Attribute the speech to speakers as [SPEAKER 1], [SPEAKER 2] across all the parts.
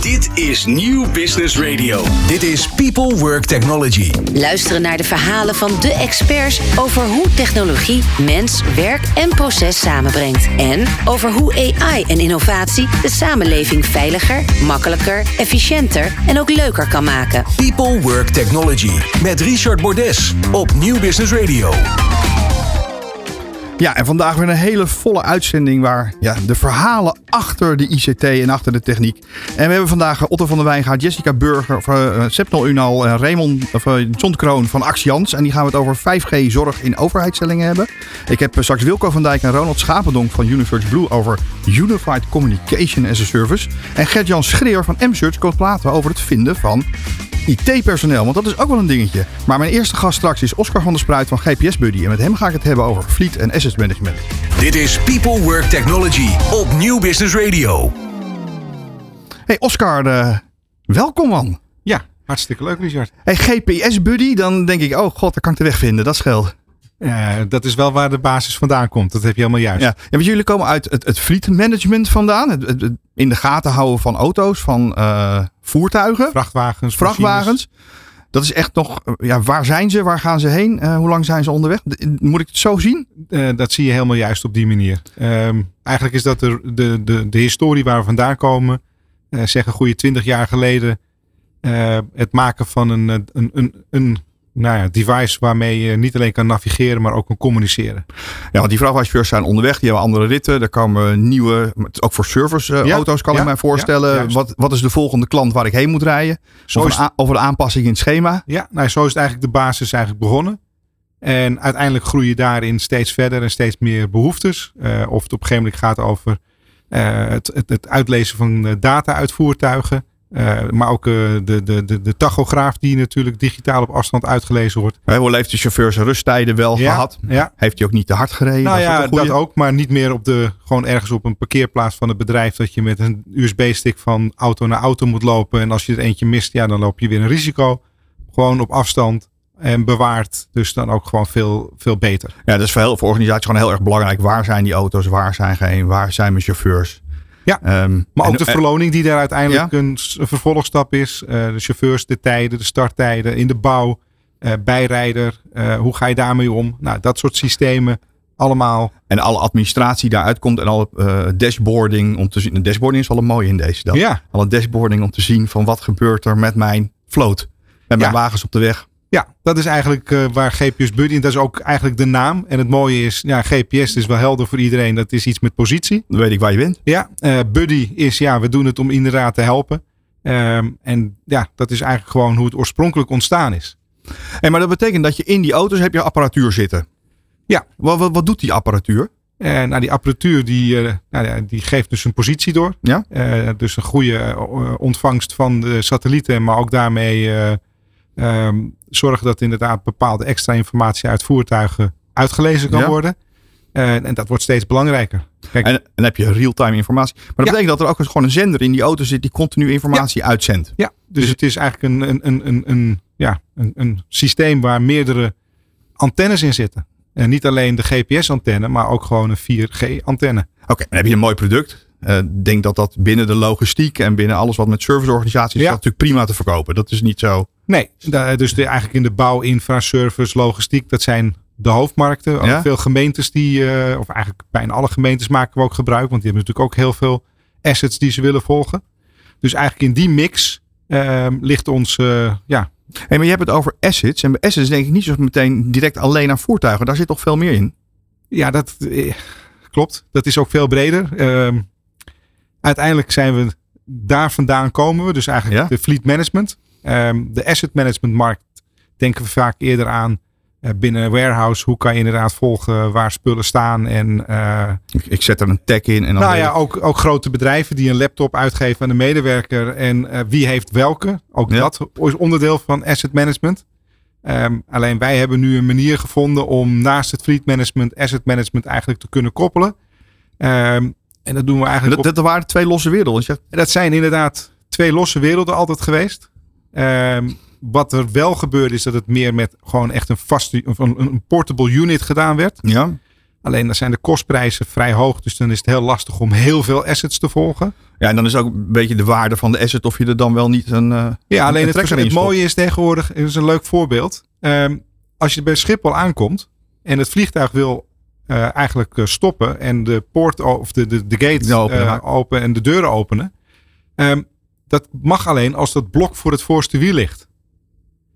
[SPEAKER 1] Dit is Nieuw Business Radio.
[SPEAKER 2] Dit is People Work Technology.
[SPEAKER 3] Luisteren naar de verhalen van de experts over hoe technologie mens, werk en proces samenbrengt. En over hoe AI en innovatie de samenleving veiliger, makkelijker, efficiënter en ook leuker kan maken.
[SPEAKER 2] People Work Technology. Met Richard Bordes op Nieuw Business Radio.
[SPEAKER 4] Ja, en vandaag weer een hele volle uitzending waar ja, de verhalen achter de ICT en achter de techniek. En we hebben vandaag Otto van der Wijngaard, Jessica Burger, of, uh, Sepnol Unal en Raymond, of, uh, Kroon van Axians. En die gaan we het over 5G zorg in overheidsstellingen hebben. Ik heb uh, straks Wilco van Dijk en Ronald Schapendonk van Unisearch Blue over Unified Communication as a Service. En Gert-Jan Schreer van M-Search komt praten over het vinden van IT-personeel, want dat is ook wel een dingetje. Maar mijn eerste gast straks is Oscar van der Spruit van GPS Buddy. En met hem ga ik het hebben over fleet en management.
[SPEAKER 2] Dit is People Work Technology op Nieuw Business Radio.
[SPEAKER 4] Hey Oscar, uh, welkom man.
[SPEAKER 5] Ja, hartstikke leuk Richard.
[SPEAKER 4] Hey GPS Buddy, dan denk ik, oh god, daar kan ik de weg vinden. Dat scheelt.
[SPEAKER 5] Ja, dat is wel waar de basis vandaan komt. Dat heb je helemaal juist.
[SPEAKER 4] Ja, ja want jullie komen uit het, het fleet management vandaan. Het, het, in de gaten houden van auto's, van uh, voertuigen.
[SPEAKER 5] Vrachtwagens.
[SPEAKER 4] Vrachtwagens. Dat is echt nog, ja, waar zijn ze? Waar gaan ze heen? Uh, hoe lang zijn ze onderweg? Moet ik het zo zien?
[SPEAKER 5] Dat zie je helemaal juist op die manier. Um, eigenlijk is dat de, de, de, de historie waar we vandaan komen. Uh, zeg een goede twintig jaar geleden. het maken van een, een, een, een nou ja, device waarmee je niet alleen kan navigeren, maar ook kan communiceren.
[SPEAKER 4] Ja, want die vrachtwagenchauffeurs zijn onderweg, die hebben andere ritten. Er komen nieuwe, ook voor service uh, ja, auto's kan ja, ik mij voorstellen. Ja, wat, wat is de volgende klant waar ik heen moet rijden? Zo of, een, of een aanpassing in het schema?
[SPEAKER 5] Ja, nou, zo is het eigenlijk de basis eigenlijk begonnen. En uiteindelijk groei je daarin steeds verder en steeds meer behoeftes. Uh, of het op een gegeven moment gaat over uh, het, het, het, uitlezen van data uit voertuigen. Uh, maar ook uh, de, de, de, de, tachograaf die natuurlijk digitaal op afstand uitgelezen wordt.
[SPEAKER 4] Hoe heeft de chauffeur zijn rusttijden wel
[SPEAKER 5] ja,
[SPEAKER 4] gehad?
[SPEAKER 5] Ja.
[SPEAKER 4] Heeft hij ook niet te hard gereden?
[SPEAKER 5] Nou ja, dat ook. Maar niet meer op de, gewoon ergens op een parkeerplaats van het bedrijf. Dat je met een USB-stick van auto naar auto moet lopen. En als je er eentje mist, ja, dan loop je weer een risico. Gewoon op afstand en bewaard. Dus dan ook gewoon veel, veel beter.
[SPEAKER 4] Ja, dat is voor heel veel organisaties gewoon heel erg belangrijk. Waar zijn die auto's? Waar zijn geen? Waar zijn mijn chauffeurs?
[SPEAKER 5] Ja, um, maar ook en, de verloning die daar uiteindelijk ja? een, vervolgstap is. Uh, de chauffeurs, de tijden, de starttijden in de bouw, uh, bijrijder. Hoe ga je daarmee om? Nou, dat soort systemen allemaal.
[SPEAKER 4] En alle administratie daaruit komt en alle dashboarding om te zien. De dashboarding is wel een mooie in deze dag.
[SPEAKER 5] Ja.
[SPEAKER 4] Alle dashboarding om te zien van wat gebeurt er met mijn vloot. Met mijn ja. wagens op de weg.
[SPEAKER 5] Ja, dat is eigenlijk uh, waar GPS Buddy, en dat is ook eigenlijk de naam. En het mooie is, ja, GPS is wel helder voor iedereen. Dat is iets met positie.
[SPEAKER 4] Dan weet ik waar je bent.
[SPEAKER 5] Ja, uh, Buddy is, ja, we doen het om inderdaad te helpen. Um, en ja, dat is eigenlijk gewoon hoe het oorspronkelijk ontstaan is.
[SPEAKER 4] Hey, maar dat betekent dat je in die auto's heb je apparatuur zitten.
[SPEAKER 5] Ja.
[SPEAKER 4] Wat, wat, wat doet die apparatuur?
[SPEAKER 5] Uh, nou, die apparatuur die, uh, nou ja, die geeft dus een positie door.
[SPEAKER 4] Ja.
[SPEAKER 5] Dus een goede ontvangst van de satellieten, maar ook daarmee um, zorgen dat inderdaad bepaalde extra informatie uit voertuigen uitgelezen kan ja. worden. Uh, en dat wordt steeds belangrijker.
[SPEAKER 4] Kijk, en dan heb je real-time informatie. Maar dat ja. betekent dat er ook gewoon een zender in die auto zit die continu informatie
[SPEAKER 5] ja.
[SPEAKER 4] uitzendt.
[SPEAKER 5] Ja, dus, dus, het is eigenlijk een, een, een, een, een ja, een, een systeem waar meerdere antennes in zitten. En niet alleen de GPS-antenne, maar ook gewoon een 4G-antenne.
[SPEAKER 4] Oké, okay, dan heb je een mooi product. Ik uh, denk dat dat binnen de logistiek en binnen alles wat met serviceorganisaties is, dat natuurlijk prima te verkopen. Dat is niet zo.
[SPEAKER 5] Nee, dus de, eigenlijk in de bouw, infra, service, logistiek, dat zijn de hoofdmarkten.
[SPEAKER 4] Ja?
[SPEAKER 5] Veel gemeentes die, uh, of eigenlijk bijna alle gemeentes maken we ook gebruik, want die hebben natuurlijk ook heel veel assets die ze willen volgen. Dus eigenlijk in die mix uh, ligt ons, uh, ja.
[SPEAKER 4] Hey, maar je hebt het over assets. En bij assets denk ik niet zo meteen direct alleen aan voertuigen. Daar zit toch veel meer in?
[SPEAKER 5] Ja, dat eh, klopt. Dat is ook veel breder. Uh, uiteindelijk zijn we daar vandaan komen we. Dus eigenlijk
[SPEAKER 4] ja?
[SPEAKER 5] de fleet management. Um, de asset management markt denken we vaak eerder aan uh, binnen een warehouse. Hoe kan je inderdaad volgen waar spullen staan. En, uh,
[SPEAKER 4] ik, ik, zet er een tag in. En dan
[SPEAKER 5] nou ja, ook, ook grote bedrijven die een laptop uitgeven aan de medewerker. En uh, wie heeft welke. Ook
[SPEAKER 4] Ja.
[SPEAKER 5] dat is onderdeel van asset management. Um, alleen wij hebben nu een manier gevonden om naast het fleet management, asset management eigenlijk te kunnen koppelen. Um, en dat doen we eigenlijk.
[SPEAKER 4] Dat, dat waren twee losse werelden.
[SPEAKER 5] Dat zijn inderdaad twee losse werelden altijd geweest. Ehm, wat er wel gebeurde is dat het meer met gewoon echt een vaste, een, een portable unit gedaan werd.
[SPEAKER 4] Ja.
[SPEAKER 5] Alleen dan zijn de kostprijzen vrij hoog. Dus dan is het heel lastig om heel veel assets te volgen.
[SPEAKER 4] Ja, en dan is ook een beetje de waarde van de asset of je er dan wel niet een. Uh,
[SPEAKER 5] ja, alleen
[SPEAKER 4] een
[SPEAKER 5] het, mooie is tegenwoordig, is een leuk voorbeeld. Ehm, als je bij Schiphol aankomt en het vliegtuig wil eh, eigenlijk eh, stoppen en de poort of de, de, de gate open en de deuren openen. Ehm, dat mag alleen als dat blok voor het voorste wiel ligt.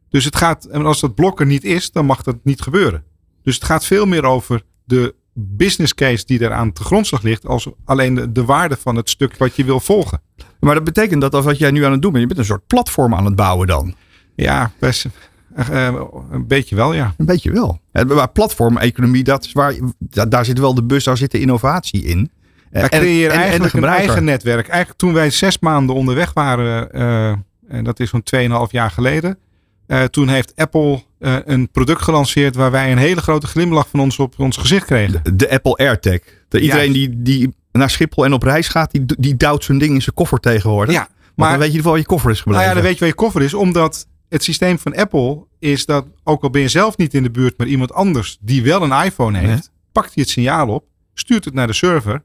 [SPEAKER 5] Dus het gaat, en als dat blok er niet is, dan mag dat niet gebeuren. Dus het gaat veel meer over de business case die er aan de grondslag ligt, als alleen de, de waarde van het stuk wat je wil volgen.
[SPEAKER 4] Maar dat betekent dat als wat jij nu aan het doen bent, je bent een soort platform aan het bouwen dan.
[SPEAKER 5] Ja, best, eh, eh, een beetje wel, ja.
[SPEAKER 4] Een beetje wel. Eh, Maar platformeconomie, dat is waar, da- daar zit wel de bus, daar zit de innovatie in. Eh, en- en de
[SPEAKER 5] eigenlijk een eigen netwerk. Eigenlijk toen wij zes maanden onderweg waren, eh, en dat is zo'n 2,5 jaar geleden. eh, toen heeft Apple eh, een product gelanceerd waar wij een hele grote glimlach van ons op ons gezicht kregen.
[SPEAKER 4] De Apple AirTag. De, iedereen die, die naar Schiphol en op reis gaat, die, die duwt zijn ding in zijn koffer tegenwoordig.
[SPEAKER 5] Ja,
[SPEAKER 4] maar
[SPEAKER 5] maar
[SPEAKER 4] dan weet je wel je koffer is gebleven.
[SPEAKER 5] nou ja, dan weet je waar je koffer is. Omdat het systeem van Apple is dat, ook al ben je zelf niet in de buurt, maar iemand anders die wel een iPhone heeft, pakt hij het signaal op, stuurt het naar de server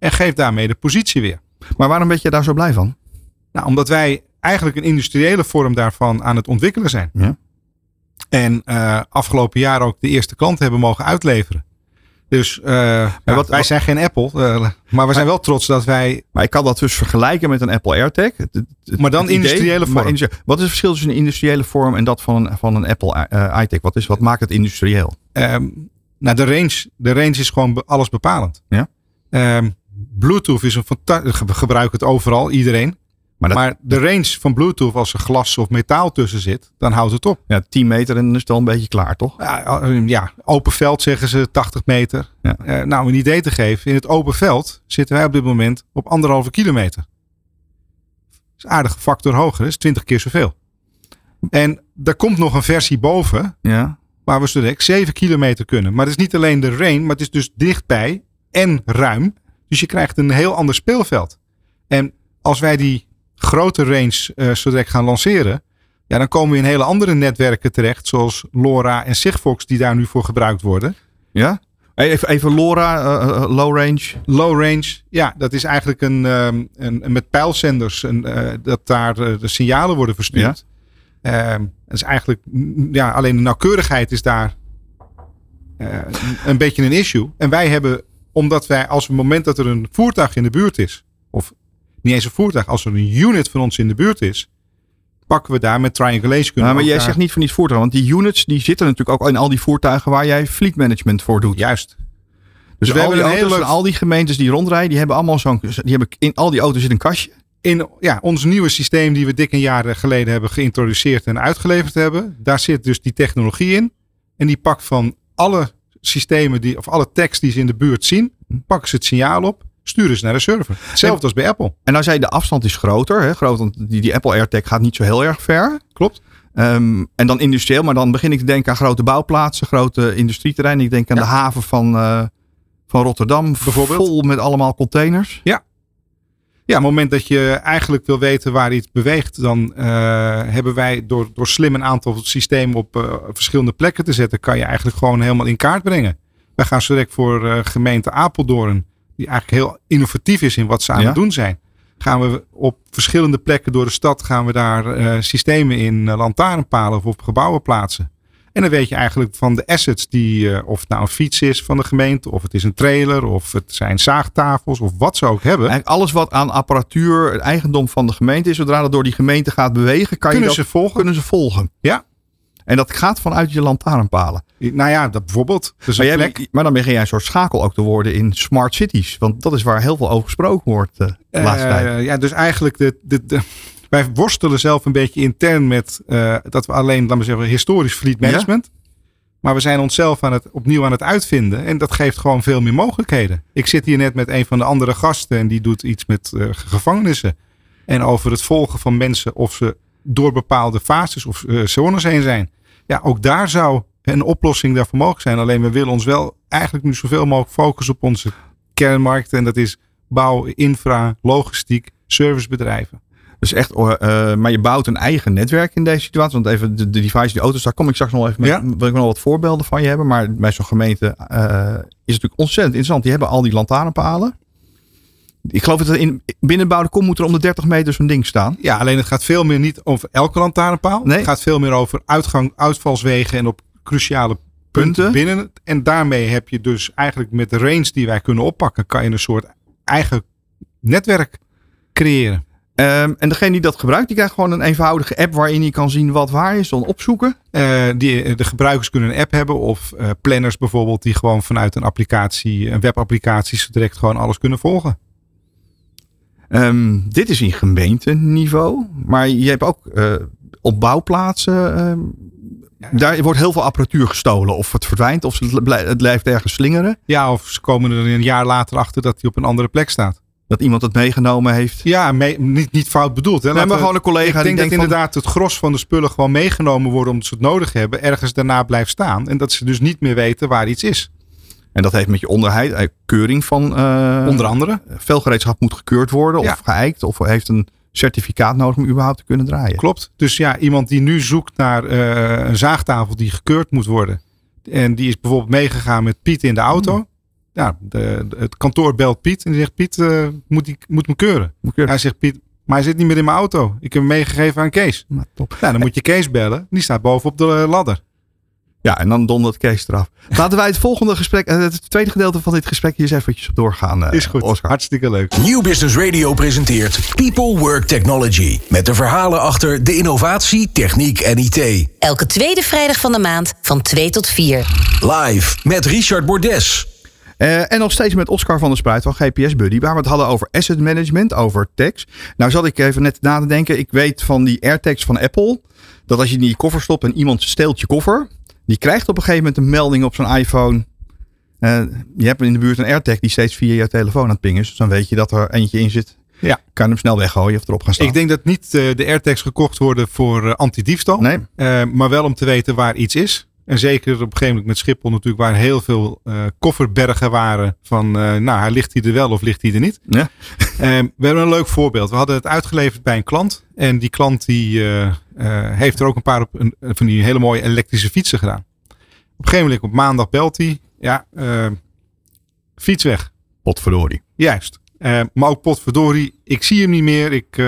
[SPEAKER 5] en geeft daarmee de positie weer.
[SPEAKER 4] Maar waarom ben je daar zo blij van?
[SPEAKER 5] Nou, omdat wij eigenlijk een industriële vorm daarvan aan het ontwikkelen zijn.
[SPEAKER 4] Ja.
[SPEAKER 5] En eh, afgelopen jaar ook de eerste klant hebben mogen uitleveren. Dus ja,
[SPEAKER 4] wat-
[SPEAKER 5] wij
[SPEAKER 4] wat-
[SPEAKER 5] zijn geen Apple, eh, maar we zijn wel trots dat wij.
[SPEAKER 4] Maar ik kan dat dus vergelijken met een Apple AirTag. Het- het- het-
[SPEAKER 5] Maar dan
[SPEAKER 4] idee-
[SPEAKER 5] industriële vorm.
[SPEAKER 4] industrie- wat is het verschil tussen een industriële vorm en dat van een, van een Apple iTag? Wat, is, wat maakt het industrieel?
[SPEAKER 5] ehm, nou, de range, de range is gewoon alles bepalend.
[SPEAKER 4] Ja.
[SPEAKER 5] Ehm, Bluetooth is een fantastisch. We gebruiken het overal, iedereen.
[SPEAKER 4] Maar dat,
[SPEAKER 5] Maar de range van Bluetooth, als er glas of metaal tussen zit, dan houdt het op.
[SPEAKER 4] ja, 10 meter en dan is het al een beetje klaar, toch?
[SPEAKER 5] Ja, eh, ja, open veld zeggen ze 80 meter.
[SPEAKER 4] Ja.
[SPEAKER 5] Eh, nou, om een idee te geven. In het open veld zitten wij op dit moment op anderhalve kilometer. Dat is een aardige factor hoger. Dat is 20 keer zoveel. En er komt nog een versie boven.
[SPEAKER 4] Ja.
[SPEAKER 5] Waar we zo direct 7 kilometer kunnen. Maar het is niet alleen de range. Maar het is dus dichtbij en ruim. Dus je krijgt een heel ander speelveld. En als wij die grote range eh zo direct gaan lanceren. Ja, dan komen we in hele andere netwerken terecht. Zoals LoRa en Sigfox die daar nu voor gebruikt worden.
[SPEAKER 4] Ja? Even, even LoRa, eh, eh, low range.
[SPEAKER 5] Low range, ja, dat is eigenlijk een, ehm, een, een met pijlzenders. Een, dat daar de signalen worden verstuurd. Ehm, dat is eigenlijk, mm, ja, alleen de nauwkeurigheid is daar een beetje een issue. En wij hebben, omdat wij als het moment dat er een voertuig in de buurt is. Of niet eens een voertuig, als er een unit van ons in de buurt is. Pakken we daar met triangulation kunnen
[SPEAKER 4] Nou, maar
[SPEAKER 5] we
[SPEAKER 4] jij zegt niet van die voertuigen, want die units die zitten natuurlijk ook in al die voertuigen waar jij fleet management voor doet.
[SPEAKER 5] Juist.
[SPEAKER 4] dus
[SPEAKER 5] we
[SPEAKER 4] al
[SPEAKER 5] hebben
[SPEAKER 4] die
[SPEAKER 5] een heel
[SPEAKER 4] auto's
[SPEAKER 5] leuk-
[SPEAKER 4] en al die gemeentes die rondrijden, die hebben allemaal zo'n, die hebben in al die auto's zit een kastje.
[SPEAKER 5] in ja, ons nieuwe systeem die we dik een jaar geleden hebben geïntroduceerd en uitgeleverd hebben. Daar zit dus die technologie in. En die pakt van alle systemen die, of alle tekst die ze in de buurt zien, pakken ze het signaal op, sturen ze naar de server. Hetzelfde als bij Apple.
[SPEAKER 4] En nou zei je, de afstand is groter. Hè? Groot, want die, die Apple AirTag gaat niet zo heel erg ver.
[SPEAKER 5] Klopt.
[SPEAKER 4] Ehm, en dan industrieel, maar dan begin ik te denken aan grote bouwplaatsen, grote industrieterreinen. Ik denk aan
[SPEAKER 5] Ja.
[SPEAKER 4] de haven van, eh, van Rotterdam,
[SPEAKER 5] Bijvoorbeeld.
[SPEAKER 4] vol met allemaal containers.
[SPEAKER 5] Ja, op het moment dat je eigenlijk wil weten waar iets beweegt, dan eh, hebben wij door, door slim een aantal systemen op eh, verschillende plekken te zetten, kan je eigenlijk gewoon helemaal in kaart brengen. Wij gaan zo direct voor eh, gemeente Apeldoorn, die eigenlijk heel innovatief is in wat ze aan
[SPEAKER 4] Ja.
[SPEAKER 5] het doen zijn. Gaan we op verschillende plekken door de stad gaan we daar systemen in lantaarnpalen of op gebouwen plaatsen. En dan weet je eigenlijk van de assets die, eh, of het nou een fiets is van de gemeente, of het is een trailer, of het zijn zaagtafels, of wat ze ook hebben.
[SPEAKER 4] Eigenlijk alles wat aan apparatuur het eigendom van de gemeente is, zodra dat door die gemeente gaat bewegen, kan
[SPEAKER 5] Kunnen
[SPEAKER 4] je dat,
[SPEAKER 5] ze volgen?
[SPEAKER 4] kunnen ze volgen.
[SPEAKER 5] Ja.
[SPEAKER 4] En dat gaat vanuit je lantaarnpalen.
[SPEAKER 5] Nou ja, dat bijvoorbeeld. Dus
[SPEAKER 4] Maar, jij, maar dan begin jij een soort schakel ook te worden in smart cities. Want dat is waar heel veel over gesproken wordt eh, laatste
[SPEAKER 5] Eh,
[SPEAKER 4] tijd.
[SPEAKER 5] ja, dus eigenlijk, de, de, de, wij worstelen zelf een beetje intern met eh, dat we alleen, laten we zeggen, historisch fleet management. Maar we zijn onszelf aan het, opnieuw aan het uitvinden. En dat geeft gewoon veel meer mogelijkheden. Ik zit hier net met een van de andere gasten en die doet iets met eh, gevangenissen. En over het volgen van mensen of ze door bepaalde fases of eh, zones heen zijn. Ja, ook daar zou een oplossing daarvoor mogelijk zijn. Alleen we willen ons wel eigenlijk nu zoveel mogelijk focussen op onze kernmarkten. En dat is bouw, infra, logistiek, servicebedrijven.
[SPEAKER 4] Dus echt, eh, maar je bouwt een eigen netwerk in deze situatie. Want even de, de device, die auto's, daar kom ik straks nog even met.
[SPEAKER 5] Ja.
[SPEAKER 4] Wil ik nog wat voorbeelden van je hebben. Maar bij zo'n gemeente eh, is het natuurlijk ontzettend interessant. Die hebben al die lantaarnpalen. Ik geloof dat er in binnenbouwde kom moet er om de 30 meter zo'n ding staan.
[SPEAKER 5] Ja, alleen het gaat veel meer niet over elke lantaarnpaal.
[SPEAKER 4] Nee.
[SPEAKER 5] Het gaat veel meer over uitgang, uitvalswegen en op cruciale punten,
[SPEAKER 4] Punten.
[SPEAKER 5] binnen. En daarmee heb je dus eigenlijk met de range die wij kunnen oppakken, kan je een soort eigen netwerk creëren.
[SPEAKER 4] Ehm, en degene die dat gebruikt, die krijgt gewoon een eenvoudige app waarin je kan zien wat waar is. Dan opzoeken.
[SPEAKER 5] Eh, die, de gebruikers kunnen een app hebben of eh, planners bijvoorbeeld die gewoon vanuit een applicatie, een webapplicatie, direct gewoon alles kunnen volgen.
[SPEAKER 4] Ehm, dit is in gemeenteniveau. Maar je hebt ook eh, op bouwplaatsen. ehm, Daar wordt heel veel apparatuur gestolen. Of het verdwijnt, of het blijft ergens slingeren.
[SPEAKER 5] Ja, of ze komen er een jaar later achter dat hij op een andere plek staat.
[SPEAKER 4] Dat iemand het meegenomen heeft.
[SPEAKER 5] Ja, mee- niet, niet fout bedoeld. Hè.
[SPEAKER 4] Nee, maar
[SPEAKER 5] we-
[SPEAKER 4] gewoon een collega
[SPEAKER 5] Ik
[SPEAKER 4] die
[SPEAKER 5] denk dat
[SPEAKER 4] denkt van-
[SPEAKER 5] inderdaad het gros van de spullen gewoon meegenomen worden omdat ze het nodig hebben. Ergens daarna blijft staan. En dat ze dus niet meer weten waar iets is.
[SPEAKER 4] En dat heeft met je onderheid, eh, keuring van. eh
[SPEAKER 5] Onder andere.
[SPEAKER 4] Velgereedschap moet gekeurd worden.
[SPEAKER 5] Ja.
[SPEAKER 4] Of geëikt. Of heeft een certificaat nodig om überhaupt te kunnen draaien.
[SPEAKER 5] Klopt. Dus ja, iemand die nu zoekt naar eh, een zaagtafel die gekeurd moet worden. En die is bijvoorbeeld meegegaan met Piet in de auto.
[SPEAKER 4] Hmm.
[SPEAKER 5] Ja, de, de- het kantoor belt Piet en die zegt Piet eh, moet, die, moet me keuren.
[SPEAKER 4] Moet keuren.
[SPEAKER 5] Hij zegt Piet, maar hij zit niet meer in mijn auto. Ik heb hem meegegeven aan Kees.
[SPEAKER 4] Maar top.
[SPEAKER 5] Nou, dan moet je Kees bellen. Die staat bovenop de eh, ladder.
[SPEAKER 4] Ja, en dan dondert Kees eraf. Laten wij het volgende gesprek, eh, het tweede gedeelte van dit gesprek hier eens eventjes op doorgaan.
[SPEAKER 5] Is goed.
[SPEAKER 4] Oscar.
[SPEAKER 5] Hartstikke leuk.
[SPEAKER 2] Nieuw Business Radio presenteert People Work Technology. Met de verhalen achter de innovatie, techniek en IT.
[SPEAKER 3] Elke tweede vrijdag van de maand van 2 tot 4.
[SPEAKER 2] Live met Richard Bordes.
[SPEAKER 4] Eh, en nog steeds met Oscar van der Spruit van GPS Buddy. Waar we het hadden over asset management, over tags. Nou zat ik even net na te denken. Ik weet van die AirTags van Apple. Dat als je die in je koffer stopt en iemand steelt je koffer. Die krijgt op een gegeven moment een melding op zijn iPhone. Eh, je hebt in de buurt een AirTag die steeds via je telefoon aan het pingen is. Dus dan weet je dat er eentje in zit.
[SPEAKER 5] Ja.
[SPEAKER 4] Kan je hem snel weggooien of erop gaan staan.
[SPEAKER 5] Ik denk dat niet eh, de AirTags gekocht worden voor eh, anti-diefstal.
[SPEAKER 4] Nee.
[SPEAKER 5] Maar wel om te weten waar iets is. En zeker op een gegeven moment met Schiphol natuurlijk waar heel veel eh, kofferbergen waren. Van eh, nou, ligt hij er wel of ligt hij er niet.
[SPEAKER 4] Ja.
[SPEAKER 5] Eh, we hebben een leuk voorbeeld. We hadden het uitgeleverd bij een klant. En die klant die, eh, heeft er ook een paar op een, van die hele mooie elektrische fietsen gedaan. Op een gegeven moment op maandag belt hij. Ja, eh, fiets weg.
[SPEAKER 4] Potverdorie.
[SPEAKER 5] Juist. Eh, maar ook potverdorie, ik zie hem niet meer. Ik,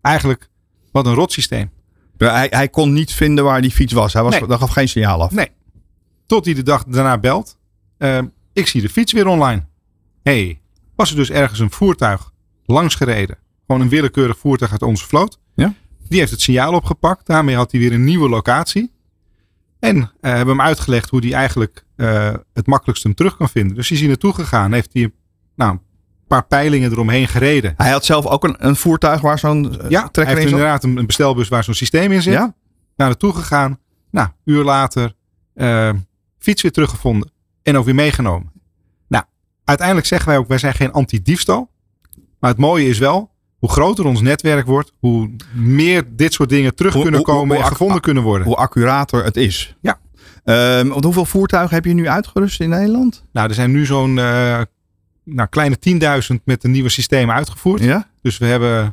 [SPEAKER 5] eigenlijk, wat een rotsysteem.
[SPEAKER 4] Hij, hij kon niet vinden waar die fiets was. Hij was,
[SPEAKER 5] Nee.
[SPEAKER 4] gaf geen signaal af.
[SPEAKER 5] Nee. Tot hij de dag daarna belt. Eh, ik zie de fiets weer online. hey, was er dus ergens een voertuig langs gereden. Gewoon een willekeurig voertuig uit onze vloot.
[SPEAKER 4] Ja.
[SPEAKER 5] Die heeft het signaal opgepakt. Daarmee had hij weer een nieuwe locatie. En eh, hebben hem uitgelegd hoe hij eigenlijk eh, het makkelijkst hem terug kan vinden. Dus die is hier naartoe gegaan. Heeft hij nou, een paar peilingen eromheen gereden.
[SPEAKER 4] Hij had zelf ook een, een voertuig waar zo'n eh,
[SPEAKER 5] Ja,
[SPEAKER 4] trekker
[SPEAKER 5] heeft
[SPEAKER 4] in zat.
[SPEAKER 5] inderdaad een, een bestelbus waar zo'n systeem in zit.
[SPEAKER 4] Ja?
[SPEAKER 5] Naar naartoe gegaan. Nou, een uur later eh, fiets weer teruggevonden. En ook weer meegenomen. Nou, uiteindelijk zeggen wij ook, wij zijn geen anti-diefstal. Maar het mooie is wel, hoe groter ons netwerk wordt, hoe meer dit soort dingen terug
[SPEAKER 4] Hoe-
[SPEAKER 5] kunnen
[SPEAKER 4] hoe-
[SPEAKER 5] komen
[SPEAKER 4] hoe
[SPEAKER 5] en gevonden kunnen worden.
[SPEAKER 4] Hoe accurater het is.
[SPEAKER 5] Ja.
[SPEAKER 4] Ehm, want hoeveel voertuigen heb je nu uitgerust in Nederland?
[SPEAKER 5] Nou, er zijn nu zo'n eh, nou, kleine 10.000 met de nieuwe systemen uitgevoerd.
[SPEAKER 4] Ja?
[SPEAKER 5] Dus we hebben,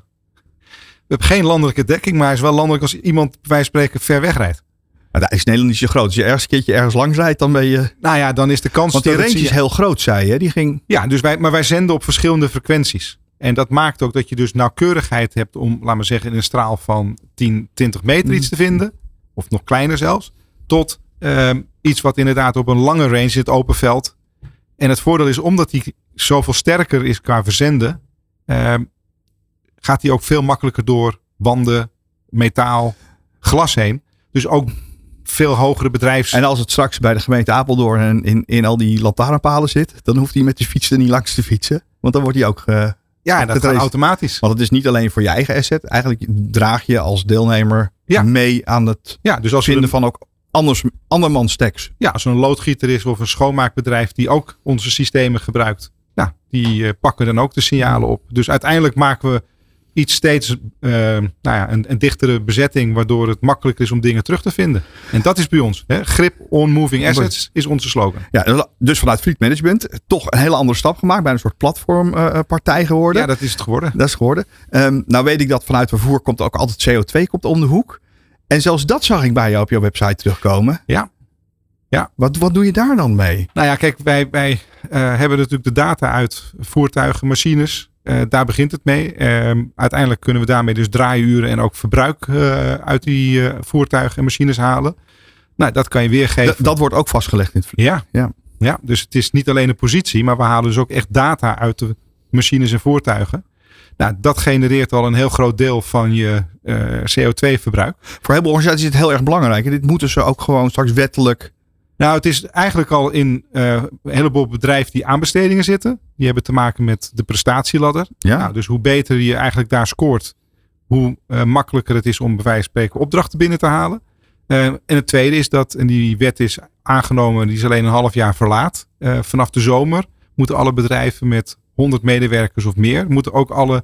[SPEAKER 5] we hebben geen landelijke dekking, maar hij is wel landelijk als iemand bij wijze van spreken ver weg rijdt.
[SPEAKER 4] Maar daar is Nederland niet zo groot. Als je ergens een keertje ergens langs rijdt, dan ben je...
[SPEAKER 5] Nou ja, dan is de kans
[SPEAKER 4] Want die range is heel groot, zei je. Die ging...
[SPEAKER 5] Ja, dus wij, maar wij zenden op verschillende frequenties. En dat maakt ook dat je dus nauwkeurigheid hebt om, laten we zeggen, in een straal van 10, 20 meter iets te vinden. Of nog kleiner zelfs. Tot ehm, iets wat inderdaad op een lange range zit, open veld. En het voordeel is, omdat die zoveel sterker is qua verzenden, ehm, gaat die ook veel makkelijker door wanden, metaal, glas heen. Dus ook veel hogere bedrijfs...
[SPEAKER 4] En als het straks bij de gemeente Apeldoorn en in, in al die lantaarnpalen zit, dan hoeft hij met de fiets er niet langs te fietsen. Want dan wordt hij ook... eh,
[SPEAKER 5] ja, dat gaat
[SPEAKER 4] race-
[SPEAKER 5] automatisch.
[SPEAKER 4] want het is niet alleen voor je eigen asset. Eigenlijk draag je als deelnemer
[SPEAKER 5] Ja.
[SPEAKER 4] mee aan het
[SPEAKER 5] Ja, dus als
[SPEAKER 4] vinden
[SPEAKER 5] een-
[SPEAKER 4] van ook anders, andermans stacks.
[SPEAKER 5] ja, als er een loodgieter is of een schoonmaakbedrijf die ook onze systemen gebruikt, die eh, pakken dan ook de signalen op. Dus uiteindelijk maken we iets steeds eh, nou ja, een, een dichtere bezetting, waardoor het makkelijker is om dingen terug te vinden. En dat is bij ons. Hè? Grip on moving assets is onze slogan.
[SPEAKER 4] Ja, dus vanuit Fleet Management toch een hele andere stap gemaakt. Bij een soort platformpartij geworden.
[SPEAKER 5] Ja, dat is het geworden.
[SPEAKER 4] Dat is geworden. Ehm, nou weet ik dat vanuit vervoer komt ook altijd CO2 komt om de hoek. En zelfs dat zag ik bij jou op jouw website terugkomen.
[SPEAKER 5] Ja. Ja.
[SPEAKER 4] Wat, wat doe je daar dan mee?
[SPEAKER 5] Nou ja, kijk, wij, wij uh, hebben natuurlijk de data uit voertuigen, machines. Uh, daar begint het mee. Uh, uiteindelijk kunnen we daarmee dus draaiuren en ook verbruik uh, uit die voertuigen en machines halen. Nou, dat kan je weergeven.
[SPEAKER 4] D dat wordt ook vastgelegd in het vlieg.
[SPEAKER 5] Ja. ja. ja, dus het is niet alleen een positie, maar we halen dus ook echt data uit de machines en voertuigen. Nou, dat genereert al een heel groot deel van je CO2-verbruik.
[SPEAKER 4] Voor heel veel organisaties is het heel erg belangrijk. En dit moeten ze ook gewoon straks wettelijk
[SPEAKER 5] nou, het is eigenlijk al in uh, een heleboel bedrijven die aanbestedingen zitten. Die hebben te maken met de prestatieladder.
[SPEAKER 4] Ja.
[SPEAKER 5] Nou, dus hoe beter je eigenlijk daar scoort, hoe uh, makkelijker het is om bij wijze van spreken opdrachten binnen te halen. Uh, en het tweede is dat, en die wet is aangenomen, die is alleen een half jaar verlaat. vanaf de zomer moeten alle bedrijven met 100 medewerkers of meer, moeten ook alle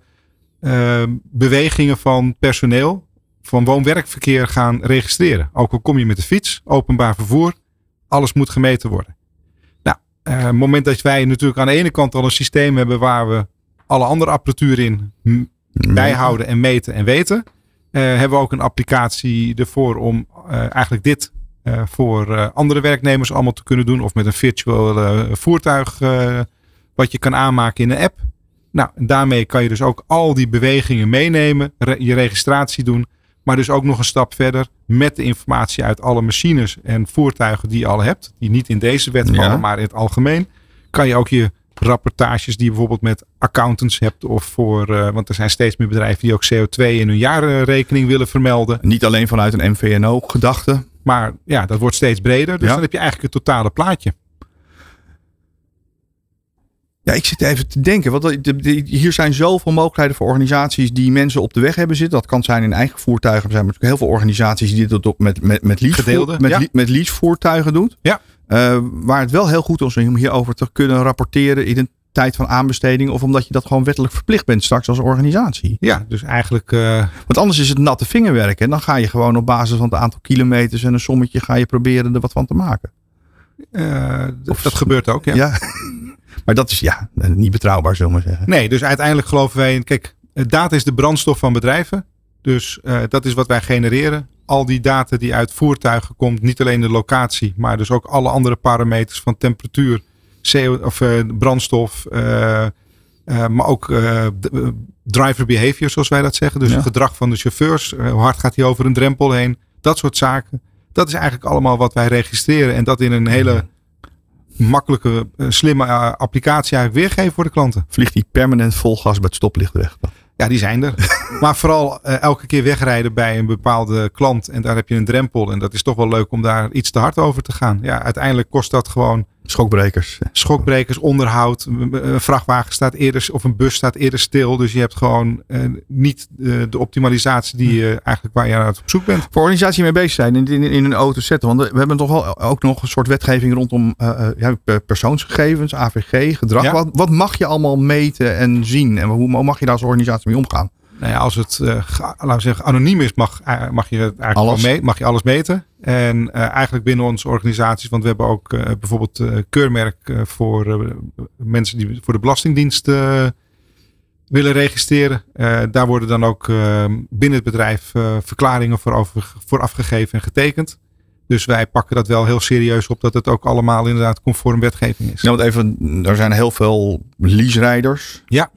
[SPEAKER 5] bewegingen van personeel, van woon-werkverkeer gaan registreren. Ook al kom je met de fiets, openbaar vervoer, alles moet gemeten worden. Nou, uh, het moment dat wij natuurlijk aan de ene kant al een systeem hebben waar we alle andere apparatuur in bijhouden en meten en weten, uh, hebben we ook een applicatie ervoor om uh, eigenlijk dit voor andere werknemers allemaal te kunnen doen. Of met een virtueel voertuig wat je kan aanmaken in een app. Nou, daarmee kan je dus ook al die bewegingen meenemen, re je registratie doen. Maar dus ook nog een stap verder met de informatie uit alle machines en voertuigen die je al hebt. Die niet in deze wet vallen, ja. maar in het algemeen. Kan je ook je rapportages die je bijvoorbeeld met accountants hebt. Of voor, uh, want er zijn steeds meer bedrijven die ook CO2 in hun jaarrekening willen vermelden.
[SPEAKER 4] Niet alleen vanuit een MVNO-gedachte.
[SPEAKER 5] Maar ja, dat wordt steeds breder. Dus ja. dan heb je eigenlijk het totale plaatje.
[SPEAKER 4] Ja, ik zit even te denken. Want hier zijn zoveel mogelijkheden voor organisaties die mensen op de weg hebben zitten. Dat kan zijn in eigen voertuigen. Er zijn natuurlijk heel veel organisaties die dit op met, met, met, leasevoer, met,
[SPEAKER 5] ja.
[SPEAKER 4] met leasevoertuigen doet.
[SPEAKER 5] Ja.
[SPEAKER 4] Uh, waar het wel heel goed is om hierover te kunnen rapporteren in een tijd van aanbesteding. Of omdat je dat gewoon wettelijk verplicht bent straks als organisatie.
[SPEAKER 5] Ja, dus eigenlijk... Uh...
[SPEAKER 4] Want anders is het natte vingerwerk. En dan ga je gewoon op basis van het aantal kilometers en een sommetje ga je proberen er wat van te maken.
[SPEAKER 5] Uh, of, dat gebeurt ook, ja.
[SPEAKER 4] ja. Maar dat is ja, niet betrouwbaar, zullen we maar zeggen.
[SPEAKER 5] Nee, dus uiteindelijk geloven wij in. Kijk, data is de brandstof van bedrijven. Dus uh, dat is wat wij genereren. Al die data die uit voertuigen komt, niet alleen de locatie, maar dus ook alle andere parameters van temperatuur, CO, of uh, brandstof, uh, maar ook driver behavior, zoals wij dat zeggen. Dus ja. het gedrag van de chauffeurs. hoe hard gaat hij over een drempel heen? Dat soort zaken. Dat is eigenlijk allemaal wat wij registreren. En dat in een hele makkelijke, slimme applicatie eigenlijk weergeven voor de klanten.
[SPEAKER 4] Vliegt die permanent vol gas bij het stoplicht weg?
[SPEAKER 5] Ja, die zijn er. maar vooral uh, elke keer wegrijden bij een bepaalde klant. En daar heb je een drempel. En dat is toch wel leuk om daar iets te hard over te gaan. Ja, uiteindelijk kost dat gewoon...
[SPEAKER 4] Schokbrekers.
[SPEAKER 5] Schokbrekers, onderhoud. Een vrachtwagen staat eerder, of een bus staat eerder stil. Dus je hebt gewoon uh, niet uh, de optimalisatie die je eigenlijk waar je aan op zoek bent.
[SPEAKER 4] Voor organisatie mee bezig zijn in, in, in een auto zetten. Want we hebben toch wel ook nog een soort wetgeving rondom ja, persoonsgegevens, AVG, gedrag. Ja. Wat, wat mag je allemaal meten en zien? En hoe mag je daar als organisatie mee omgaan?
[SPEAKER 5] Nou ja, als het uh, laten we zeggen, anoniem is, mag, uh, mag je eigenlijk alles. Mee, mag je alles meten. En uh, eigenlijk binnen onze organisaties, want we hebben ook bijvoorbeeld keurmerk voor mensen die voor de Belastingdienst willen registreren. daar worden dan ook binnen het bedrijf verklaringen voor, over, voor afgegeven en getekend. Dus wij pakken dat wel heel serieus op dat het ook allemaal inderdaad conform wetgeving is.
[SPEAKER 4] Ja, want even, er zijn heel veel lease-rijders.
[SPEAKER 5] Ja.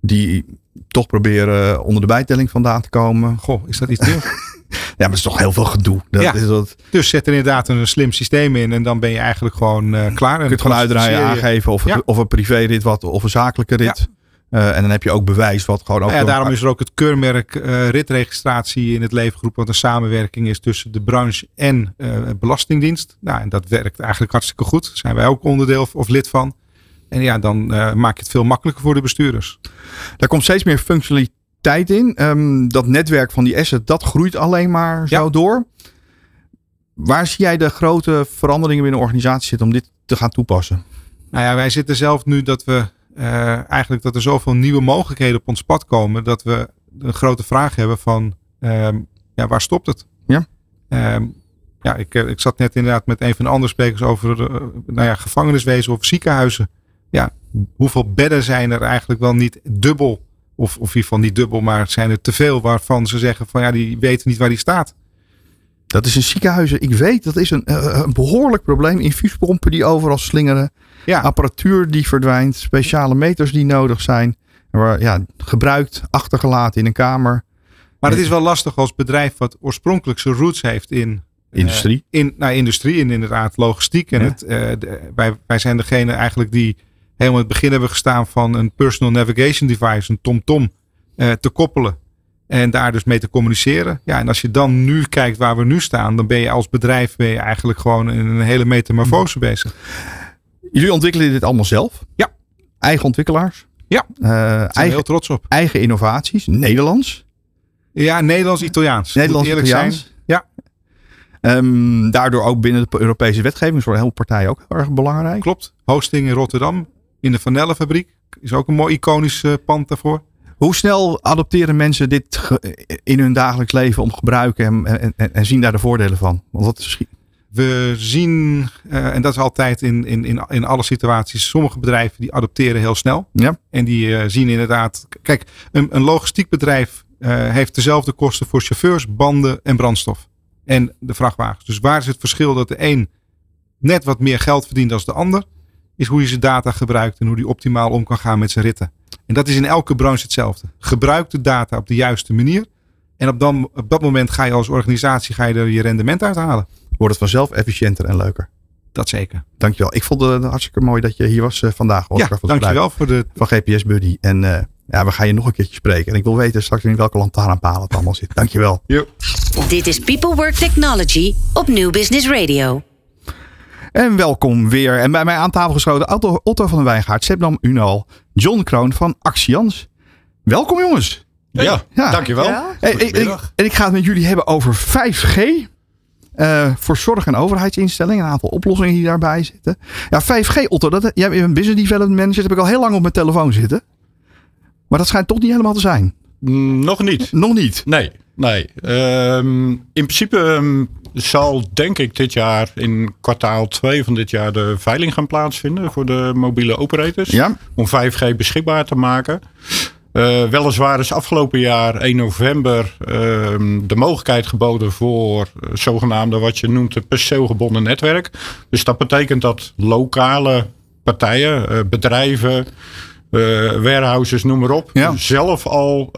[SPEAKER 4] Die toch proberen onder de bijtelling vandaan te komen.
[SPEAKER 5] Goh, is dat iets nieuws?
[SPEAKER 4] ja, maar het is toch heel veel gedoe. Dat
[SPEAKER 5] ja.
[SPEAKER 4] is wat...
[SPEAKER 5] Dus zet er inderdaad een slim systeem in en dan ben je eigenlijk gewoon uh, klaar.
[SPEAKER 4] Je kunt gewoon uitdraaien, aangeven of, het, ja. of een privérit wat of een zakelijke rit. Ja. Uh, en dan heb je ook bewijs wat gewoon ook.
[SPEAKER 5] Ja, daarom is er ook het keurmerk uh, ritregistratie in het levengroep, wat een samenwerking is tussen de branche en uh, Belastingdienst. Nou, en dat werkt eigenlijk hartstikke goed. Daar zijn wij ook onderdeel of lid van. En ja, dan uh, maak je het veel makkelijker voor de bestuurders.
[SPEAKER 4] Daar komt steeds meer functionaliteit in. Um, dat netwerk van die asset, dat groeit alleen maar zo ja. door. Waar zie jij de grote veranderingen binnen de organisatie zitten om dit te gaan toepassen?
[SPEAKER 5] Nou ja, wij zitten zelf nu dat we uh, eigenlijk dat er zoveel nieuwe mogelijkheden op ons pad komen. Dat we een grote vraag hebben van um, ja, waar stopt het?
[SPEAKER 4] Ja.
[SPEAKER 5] Um, ja, ik, ik zat net inderdaad met een van de andere sprekers over uh, nou ja, gevangeniswezen of ziekenhuizen ja, hoeveel bedden zijn er eigenlijk wel niet dubbel? Of, of in ieder geval niet dubbel, maar zijn er te veel waarvan ze zeggen van ja, die weten niet waar die staat.
[SPEAKER 4] Dat is in ziekenhuizen, ik weet, dat is een, eh, een behoorlijk probleem. Infuuspompen die overal slingeren.
[SPEAKER 5] Ja.
[SPEAKER 4] Apparatuur die verdwijnt. Speciale meters die nodig zijn. Waar, ja, gebruikt, achtergelaten in een kamer.
[SPEAKER 5] Maar het is wel lastig als bedrijf wat oorspronkelijk zijn roots heeft in eh,
[SPEAKER 4] Industrie.
[SPEAKER 5] in nou, industrie en inderdaad logistiek. En
[SPEAKER 4] Ja.
[SPEAKER 5] het, eh, de- wij, wij zijn degene eigenlijk die helemaal in het begin hebben gestaan van een personal navigation device, een TomTom, eh, te koppelen. En daar dus mee te communiceren. Ja, en als je dan nu kijkt waar we nu staan, dan ben je als bedrijf ben je eigenlijk gewoon in een hele metamorfose bezig.
[SPEAKER 4] Jullie ontwikkelen dit allemaal zelf?
[SPEAKER 5] Ja.
[SPEAKER 4] Eigen ontwikkelaars?
[SPEAKER 5] Ja.
[SPEAKER 4] Eh, eigen,
[SPEAKER 5] heel trots op.
[SPEAKER 4] eigen innovaties? Nederlands?
[SPEAKER 5] Ja, Nederlands-Italiaans.
[SPEAKER 4] Nederlands,
[SPEAKER 5] Moet eerlijk
[SPEAKER 4] Italiaans?
[SPEAKER 5] zijn. Ja.
[SPEAKER 4] Ehm, daardoor ook binnen de Europese wetgeving voor heel partijen ook erg belangrijk.
[SPEAKER 5] Klopt. Hosting in Rotterdam, in de Vanellenfabriek. Is ook een mooi iconisch eh, pand daarvoor.
[SPEAKER 4] Hoe snel adopteren mensen dit in hun dagelijks leven om te gebruiken en, en, en, en zien daar de voordelen van? Want dat is
[SPEAKER 5] We zien, eh, en dat is altijd in, in, in, in alle situaties, sommige bedrijven die adopteren heel snel.
[SPEAKER 4] Ja.
[SPEAKER 5] En die eh, zien inderdaad, kijk, een, een logistiek bedrijf heeft dezelfde kosten voor chauffeurs, banden en brandstof. En de vrachtwagens. Dus waar is het verschil dat de een net wat meer geld verdient dan de ander? Is hoe je zijn data gebruikt en hoe die optimaal om kan gaan met zijn ritten. En dat is in elke branche hetzelfde. Gebruik de data op de juiste manier. En op, dan, op dat moment ga je als organisatie ga je er je rendement uithalen.
[SPEAKER 4] wordt het vanzelf efficiënter en leuker.
[SPEAKER 5] Dat zeker.
[SPEAKER 4] Dankjewel. Ik vond het hartstikke mooi dat je hier was eh, vandaag.
[SPEAKER 5] Ja, dankjewel voor de
[SPEAKER 4] Van GPS Buddy. En eh, ja, we gaan je nog een keertje spreken. En ik wil weten straks in welke lantaarnpalen het allemaal zit. Dankjewel.
[SPEAKER 3] Dit is People Work Technology op New Business Radio.
[SPEAKER 4] En welkom weer. En bij mij aan tafel geschoten Otto, Otto van den Wijngaard, Sebnam Unal, John Kroon van Axians. Welkom jongens.
[SPEAKER 6] Ja,
[SPEAKER 4] Ja.
[SPEAKER 6] dankjewel.
[SPEAKER 4] Ik- en ik ga het met jullie hebben over 5G. eh, voor zorg- en overheidsinstellingen. Een aantal oplossingen die daarbij zitten. Ja, 5G, Otto. Dat, jij bent een business development manager. Dat heb ik al heel lang op mijn telefoon zitten. Maar dat schijnt toch niet helemaal te zijn.
[SPEAKER 6] Mm, nog niet.
[SPEAKER 4] Nog niet.
[SPEAKER 6] Nee, nee. Ehm, in principe ehm, zal denk ik dit jaar in kwartaal 2 van dit jaar de veiling gaan plaatsvinden voor de mobiele operators.
[SPEAKER 4] Ja.
[SPEAKER 6] Om 5G beschikbaar te maken. Eh, weliswaar is afgelopen jaar 1 november ehm, de mogelijkheid geboden voor eh, zogenaamde wat je noemt een perceelgebonden netwerk. Dus dat betekent dat lokale partijen, eh, bedrijven, eh, warehouses, noem maar op,
[SPEAKER 4] Ja.
[SPEAKER 6] zelf al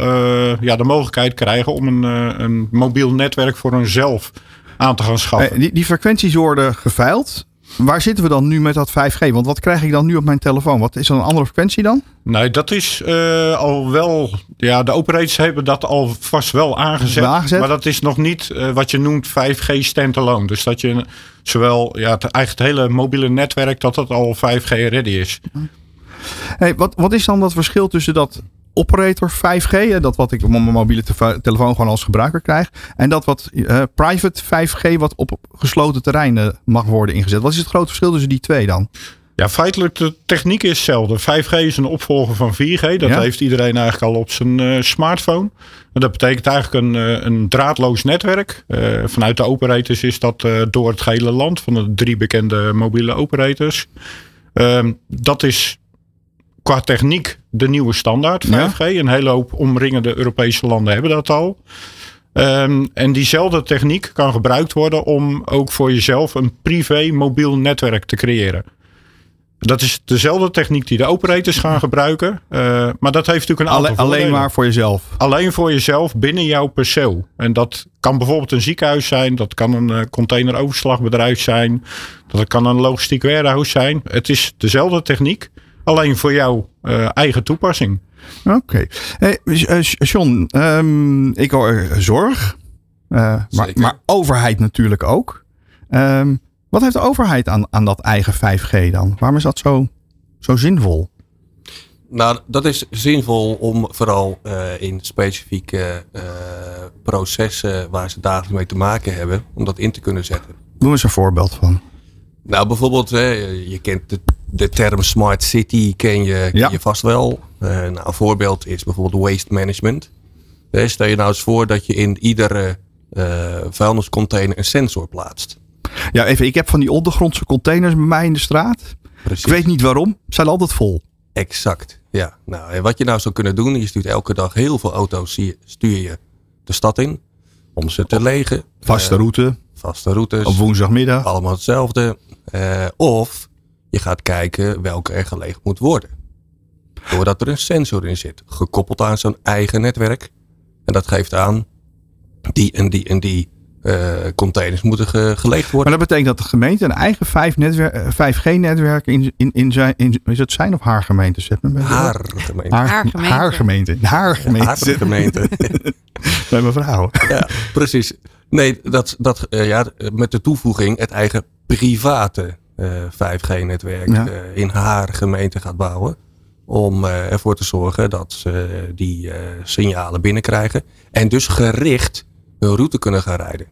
[SPEAKER 6] ja, de mogelijkheid krijgen om een, een mobiel netwerk voor hunzelf aan te gaan schaffen.
[SPEAKER 4] Eh, die, die frequenties worden geveild. Waar zitten we dan nu met dat 5G? Want wat krijg ik dan nu op mijn telefoon? Wat is dat een andere frequentie dan?
[SPEAKER 6] Nee, dat is eh, al wel. Ja, de operators hebben dat al vast wel aangezet.
[SPEAKER 4] Wel aangezet?
[SPEAKER 6] Maar dat is nog niet eh, wat je noemt 5G standalone. Dus dat je zowel ja, het, eigenlijk het hele mobiele netwerk, dat dat al 5G ready is.
[SPEAKER 4] Hey, wat, wat is dan dat verschil tussen dat operator 5G, hè, dat wat ik op mijn mobiele telefoon gewoon als gebruiker krijg, en dat wat eh, private 5G wat op gesloten terreinen mag worden ingezet? Wat is het grote verschil tussen die twee dan?
[SPEAKER 6] Ja, feitelijk de techniek is hetzelfde. 5G is een opvolger van 4G. Dat
[SPEAKER 4] Ja.
[SPEAKER 6] heeft iedereen eigenlijk al op zijn eh, smartphone. En dat betekent eigenlijk een, eh, een draadloos netwerk. Vanuit de operators is dat door het hele land van de drie bekende mobiele operators. Ehm, dat is qua techniek de nieuwe standaard 5G. Een hele hoop omringende Europese landen hebben dat al. Ehm, en diezelfde techniek kan gebruikt worden om ook voor jezelf een privé mobiel netwerk te creëren. Dat is dezelfde techniek die de operators gaan gebruiken. eh, maar dat heeft natuurlijk een aantal
[SPEAKER 4] Alle- alleen maar voor jezelf.
[SPEAKER 6] Alleen voor jezelf binnen jouw perceel. En dat kan bijvoorbeeld een ziekenhuis zijn. Dat kan een eh, containeroverslagbedrijf zijn. Dat kan een logistiek warehouse zijn. Het is dezelfde techniek. Alleen voor jouw eh, eigen toepassing.
[SPEAKER 4] Oké. Hey, eh, John, ehm, ik hoor eh, zorg, eh, maar, maar overheid natuurlijk ook. Ehm, wat heeft de overheid aan, aan dat eigen 5G dan? Waarom is dat zo, zo zinvol?
[SPEAKER 7] Nou, dat is zinvol om vooral eh, in specifieke eh, processen waar ze dagelijks mee te maken hebben, om dat in te kunnen zetten.
[SPEAKER 4] Doe eens een voorbeeld van.
[SPEAKER 7] Nou, bijvoorbeeld, hè, je kent de, de term smart city, ken je, ken
[SPEAKER 4] Ja.
[SPEAKER 7] je vast wel. Eh, nou, een voorbeeld is bijvoorbeeld waste management. Eh, stel je nou eens voor dat je in iedere eh, vuilniscontainer een sensor plaatst.
[SPEAKER 4] Ja, even, ik heb van die ondergrondse containers bij mij in de straat.
[SPEAKER 7] Precies.
[SPEAKER 4] Ik weet niet waarom, ze zijn altijd vol.
[SPEAKER 7] Exact, ja. Nou, en wat je nou zou kunnen doen, je stuurt elke dag heel veel auto's stuur je de stad in. om ze te legen.
[SPEAKER 4] Vaste route
[SPEAKER 7] vaste routes.
[SPEAKER 4] op woensdagmiddag.
[SPEAKER 7] allemaal hetzelfde. Of je gaat kijken welke er gelegen moet worden. Doordat er een sensor in zit, gekoppeld aan zo'n eigen netwerk. En dat geeft aan, die en die en die eh, containers moeten ge- geleegd
[SPEAKER 4] Maar
[SPEAKER 7] worden.
[SPEAKER 4] dat betekent dat de gemeente een eigen 5 netwer- eh, 5G-netwerk in, in, in, zijn, in, is het zijn of haar gemeente? Zet me.
[SPEAKER 7] Haar gemeente.
[SPEAKER 4] Haar,
[SPEAKER 8] Haar gemeente.
[SPEAKER 4] haar gemeente. Haar gemeente.
[SPEAKER 7] Haar gemeente.
[SPEAKER 4] Bij mevrouw.
[SPEAKER 7] ja, precies. Nee, dat, dat, eh, ja, met de toevoeging het eigen private 5G-netwerk
[SPEAKER 4] Ja.
[SPEAKER 7] eh, in haar gemeente gaat bouwen. Om eh, ervoor te zorgen dat ze die eh, signalen binnenkrijgen. En dus gericht hun route kunnen gaan rijden.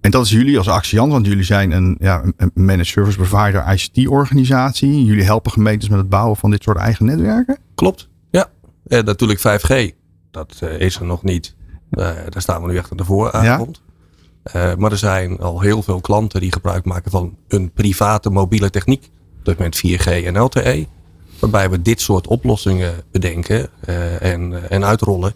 [SPEAKER 4] En dat is jullie als Axiant, want jullie zijn een, ja, een managed service provider ICT-organisatie. Jullie helpen gemeentes met het bouwen van dit soort eigen netwerken.
[SPEAKER 7] Klopt. Ja. En natuurlijk 5G. Dat eh, is er nog niet. Eh, daar staan we nu echt aan de vooravond. Eh, maar er zijn al heel veel klanten die gebruik maken van een private mobiele techniek. Dus met 4G en LTE. Waarbij we dit soort oplossingen bedenken eh, en, eh, en uitrollen.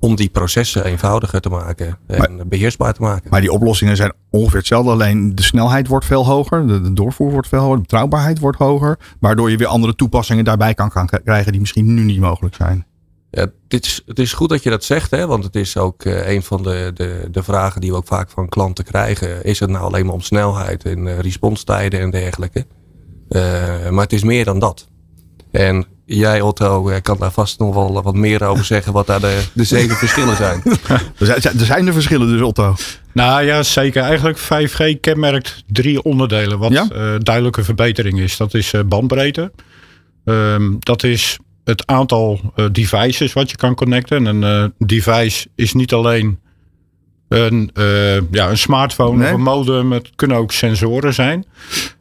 [SPEAKER 7] Om die processen eenvoudiger te maken en beheersbaar te maken.
[SPEAKER 4] Maar die oplossingen zijn ongeveer hetzelfde. Alleen de snelheid wordt veel hoger. De, de doorvoer wordt veel hoger. De betrouwbaarheid wordt hoger. Waardoor je weer andere toepassingen daarbij kan, kan krijgen die misschien nu niet mogelijk zijn.
[SPEAKER 7] Ja, dit is, het is goed dat je dat zegt, hè, want het is ook eh, een van de, de, de vragen die we ook vaak van klanten krijgen. Is het nou alleen maar om snelheid en eh, responstijden en dergelijke? Eh, maar het is meer dan dat. En jij, Otto, kan daar vast nog wel wat meer over zeggen, wat daar de, de zeven verschillen zijn.
[SPEAKER 4] Er zijn, er zijn er verschillen dus, Otto.
[SPEAKER 6] Nou ja, zeker. Eigenlijk 5G kenmerkt drie onderdelen. Wat
[SPEAKER 4] Ja?
[SPEAKER 6] eh, duidelijke verbetering is. Dat is eh, bandbreedte. Ehm, dat is het aantal eh, devices wat je kan connecten. Een eh, device is niet alleen een, eh, ja, een smartphone
[SPEAKER 4] Nee.
[SPEAKER 6] of een modem. Het kunnen ook sensoren zijn.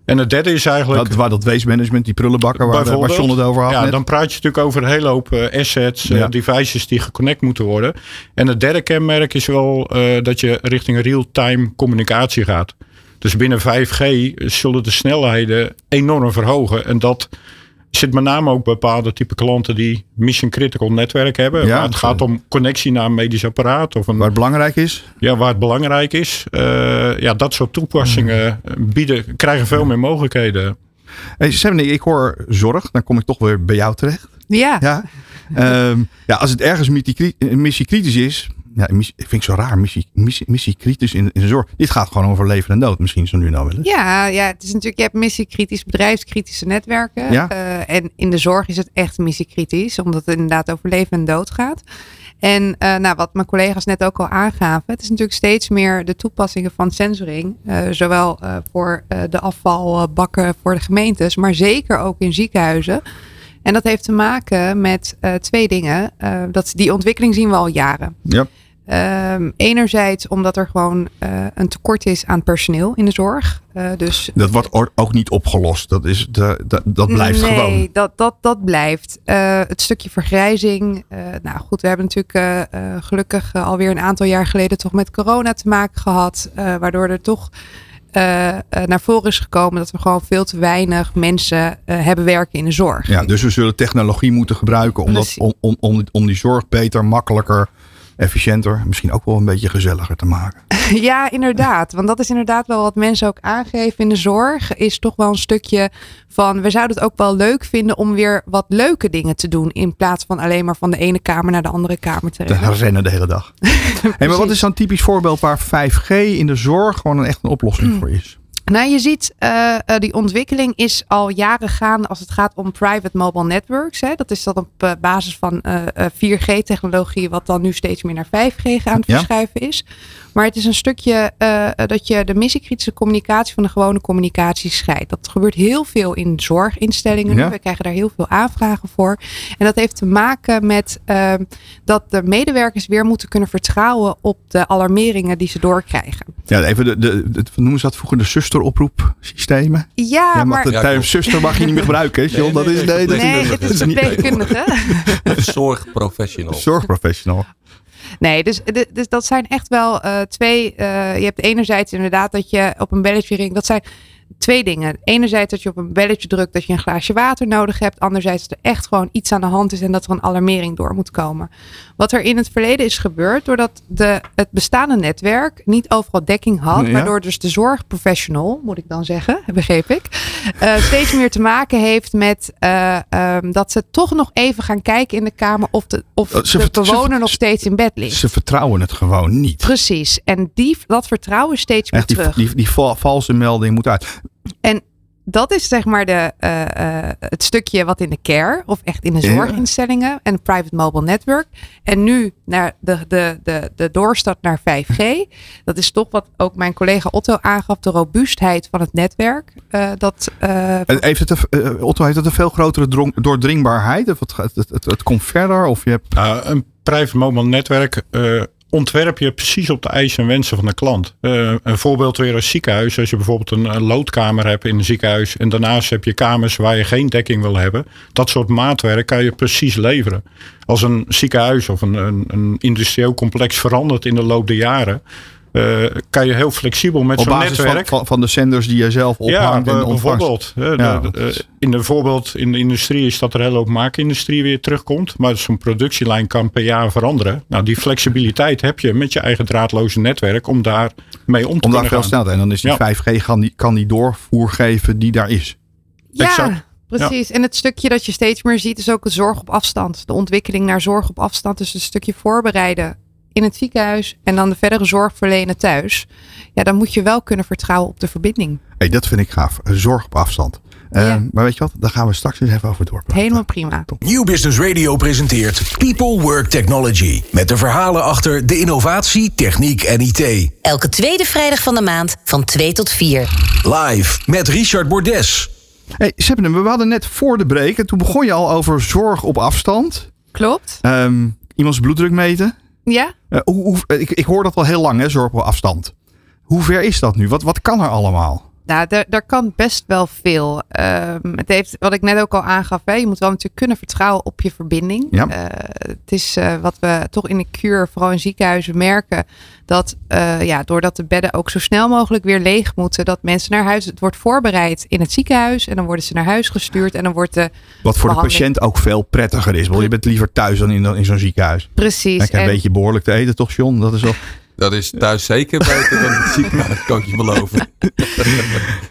[SPEAKER 6] En het derde is eigenlijk...
[SPEAKER 4] Dat, waar dat waste management, die prullenbakken waar, waar. John het over had.
[SPEAKER 6] Ja,
[SPEAKER 4] net.
[SPEAKER 6] dan praat je natuurlijk over een hele hoop assets,
[SPEAKER 4] Ja.
[SPEAKER 6] devices die geconnect moeten worden. En het derde kenmerk is wel dat je richting real-time communicatie gaat. Dus binnen 5G zullen de snelheden enorm verhogen. En dat zit met name ook bepaalde type klanten die mission critical netwerk hebben.
[SPEAKER 4] Ja,
[SPEAKER 6] waar het gaat om connectie naar een medisch apparaat of een,
[SPEAKER 4] Waar het belangrijk is.
[SPEAKER 6] ja, waar het belangrijk is. Eh, ja, dat soort toepassingen bieden, krijgen veel meer mogelijkheden.
[SPEAKER 4] Hey, Stephanie, ik hoor zorg. Dan kom ik toch weer bij jou terecht.
[SPEAKER 8] Ja.
[SPEAKER 4] Ja, Ehm, ja als het ergens missie- missiekritisch is. Ja, missie- vind ik zo raar. Missie, missie, missiekritisch in, in de zorg. Dit gaat gewoon over leven en dood. Misschien zo nu nou wel eens.
[SPEAKER 8] Ja, ja, het is natuurlijk, je hebt missiekritisch, bedrijfskritische netwerken.
[SPEAKER 4] Ja.
[SPEAKER 8] Eh, en in de zorg is het echt missiekritisch, omdat het inderdaad over leven en dood gaat. En eh, nou, wat mijn collega's net ook al aangaven, het is natuurlijk steeds meer de toepassingen van sensoring. eh, zowel voor de afvalbakken voor de gemeentes, maar zeker ook in ziekenhuizen. En dat heeft te maken met twee dingen. Dat, die ontwikkeling zien we al jaren.
[SPEAKER 4] Ja.
[SPEAKER 8] Ehm, enerzijds omdat er gewoon eh, een tekort is aan personeel in de zorg. Eh, dus
[SPEAKER 4] Dat wordt ook niet opgelost. Dat, is de, dat, dat blijft
[SPEAKER 8] nee,
[SPEAKER 4] gewoon.
[SPEAKER 8] dat, dat, dat blijft. Eh, het stukje vergrijzing. nou goed, we hebben natuurlijk gelukkig alweer een aantal jaar geleden toch met corona te maken gehad. eh, waardoor er toch naar voren is gekomen dat we gewoon veel te weinig mensen hebben werken in de zorg.
[SPEAKER 4] Ja, dus we zullen technologie moeten gebruiken om, dat, om, om, om, om die zorg beter, makkelijker, efficiënter, misschien ook wel een beetje gezelliger te maken.
[SPEAKER 8] Ja, inderdaad. Want dat is inderdaad wel wat mensen ook aangeven in de zorg. Is toch wel een stukje van. We zouden het ook wel leuk vinden om weer wat leuke dingen te doen. In plaats van alleen maar van de ene kamer naar de andere kamer te
[SPEAKER 4] Te
[SPEAKER 8] rennen.
[SPEAKER 4] rennen de hele dag. Hey, maar wat is dan typisch voorbeeld waar 5G in de zorg gewoon een echt een oplossing voor is?
[SPEAKER 8] Nou, je ziet, eh, die ontwikkeling is al jaren gaande als het gaat om private mobile networks. Hè. Dat is dan op eh, basis van eh, 4G-technologie, wat dan nu steeds meer naar 5G aan het
[SPEAKER 4] Ja.
[SPEAKER 8] verschuiven is. Maar het is een stukje eh, eh, dat je de missiekritische communicatie van de gewone communicatie scheidt. Dat gebeurt heel veel in zorginstellingen.
[SPEAKER 4] Ja.
[SPEAKER 8] We krijgen daar heel veel aanvragen voor. En dat heeft te maken met eh, dat de medewerkers weer moeten kunnen vertrouwen op de alarmeringen die ze doorkrijgen.
[SPEAKER 4] Ja, even de, de, de, noemen ze dat vroeger de zusteroproepsystemen?
[SPEAKER 8] Ja,
[SPEAKER 4] Ja,
[SPEAKER 8] maar
[SPEAKER 4] de
[SPEAKER 7] Ja,
[SPEAKER 4] term zuster mag je niet meer gebruiken, hè, John?
[SPEAKER 7] Nee,
[SPEAKER 4] dat
[SPEAKER 7] nee,
[SPEAKER 4] is,
[SPEAKER 7] nee,
[SPEAKER 4] nee, dat
[SPEAKER 8] Nee,
[SPEAKER 4] is,
[SPEAKER 8] het
[SPEAKER 4] dat
[SPEAKER 8] is verpleegkundige.
[SPEAKER 7] Zorgprofessional.
[SPEAKER 4] zorgprofessional.
[SPEAKER 8] Nee, dus, dus dat zijn echt wel eh, twee. eh, je hebt enerzijds inderdaad dat je op een belletje ringt. Dat zijn twee dingen. Enerzijds dat je op een belletje drukt dat je een glaasje water nodig hebt. Anderzijds dat er echt gewoon iets aan de hand is en dat er een alarmering door moet komen. Wat er in het verleden is gebeurd, doordat de, het bestaande netwerk niet overal dekking had. Waardoor dus de zorgprofessional, moet ik dan zeggen, begreep ik, uh, steeds meer te maken heeft met uh, um, dat ze toch nog even gaan kijken in de kamer of de, of de bewoner nog steeds in bed ligt.
[SPEAKER 4] Ze vertrouwen het gewoon niet.
[SPEAKER 8] Precies. En die, dat vertrouwen steeds meer
[SPEAKER 4] die,
[SPEAKER 8] terug.
[SPEAKER 4] Die, die, die valse melding moet uit.
[SPEAKER 8] En dat is zeg maar de, uh, uh, het stukje wat in de care of echt in de zorginstellingen en private mobile network. En nu naar de, de, de, de doorstart naar 5G. Dat is toch wat ook mijn collega Otto aangaf, de robuustheid van het netwerk. Uh, dat,
[SPEAKER 4] heeft het een, Otto, heeft het een veel grotere doordringbaarheid? Of het, het, het, het, komt verder? Of je hebt...
[SPEAKER 6] een private mobile netwerk ontwerp je precies op de eisen en wensen van de klant. Uh, een voorbeeld weer als ziekenhuis. Als je bijvoorbeeld een, een, loodkamer hebt in een ziekenhuis en daarnaast heb je kamers waar je geen dekking wil hebben. Dat soort maatwerk kan je precies leveren. Als een ziekenhuis of een, een, een industrieel complex verandert in de loop der jaren, uh, kan je heel flexibel met zo'n netwerk.
[SPEAKER 4] Van, van de zenders die je zelf ophangt
[SPEAKER 6] ja,
[SPEAKER 4] en
[SPEAKER 6] bijvoorbeeld. Ja, de, de, in de voorbeeld in de industrie is dat er hele hoop maakindustrie weer terugkomt. Maar zo'n productielijn kan per jaar veranderen. Nou, die flexibiliteit heb je met je eigen draadloze netwerk om daar mee om te
[SPEAKER 4] om
[SPEAKER 6] daar
[SPEAKER 4] veel sneller. En dan is die ja. 5G kan die, kan die doorvoer geven die daar is.
[SPEAKER 8] Ja. Exact. Precies. En het stukje dat je steeds meer ziet is ook de zorg op afstand. De ontwikkeling naar zorg op afstand. Dus een stukje voorbereiden in het ziekenhuis en dan de verdere zorg verlenen thuis. Ja, dan moet je wel kunnen vertrouwen op de verbinding.
[SPEAKER 4] Hey, dat vind ik gaaf. Zorg op afstand. Uh, Maar weet je wat? Daar gaan we straks eens even over doorpraten.
[SPEAKER 8] Helemaal prima.
[SPEAKER 2] Top. Nieuw Business Radio presenteert People Work Technology. Met de verhalen achter de innovatie, techniek en IT.
[SPEAKER 3] Elke tweede vrijdag van de maand van 2 tot 4.
[SPEAKER 2] Live met Richard Bordes.
[SPEAKER 4] Hey, Seppene, we hadden net voor de break. En toen begon je al over zorg op afstand.
[SPEAKER 8] Klopt.
[SPEAKER 4] Um, iemands bloeddruk meten.
[SPEAKER 8] Ja?
[SPEAKER 4] Uh, hoe, hoe, ik, ik hoor dat al heel lang, hè, zorg op afstand. Hoe ver is dat nu? Wat, wat kan er allemaal?
[SPEAKER 8] Nou, daar, kan best wel veel. Um, het heeft, wat ik net ook al aangaf, hè, je moet wel natuurlijk kunnen vertrouwen op je verbinding.
[SPEAKER 4] Ja.
[SPEAKER 8] Uh, het is uh, wat we toch in de kuur, vooral in ziekenhuizen, merken. Dat ja, doordat de bedden ook zo snel mogelijk weer leeg moeten, dat mensen naar huis. Het wordt voorbereid in het ziekenhuis en dan worden ze naar huis gestuurd. En dan wordt de.
[SPEAKER 4] Wat voor de patiënt ook veel prettiger is. Want je bent liever thuis dan in, in zo'n ziekenhuis.
[SPEAKER 8] Precies.
[SPEAKER 4] En een beetje behoorlijk te eten, toch, John? Dat is wel.
[SPEAKER 7] Dat is thuis zeker beter dan het ziekenhuis, kan ik je beloven.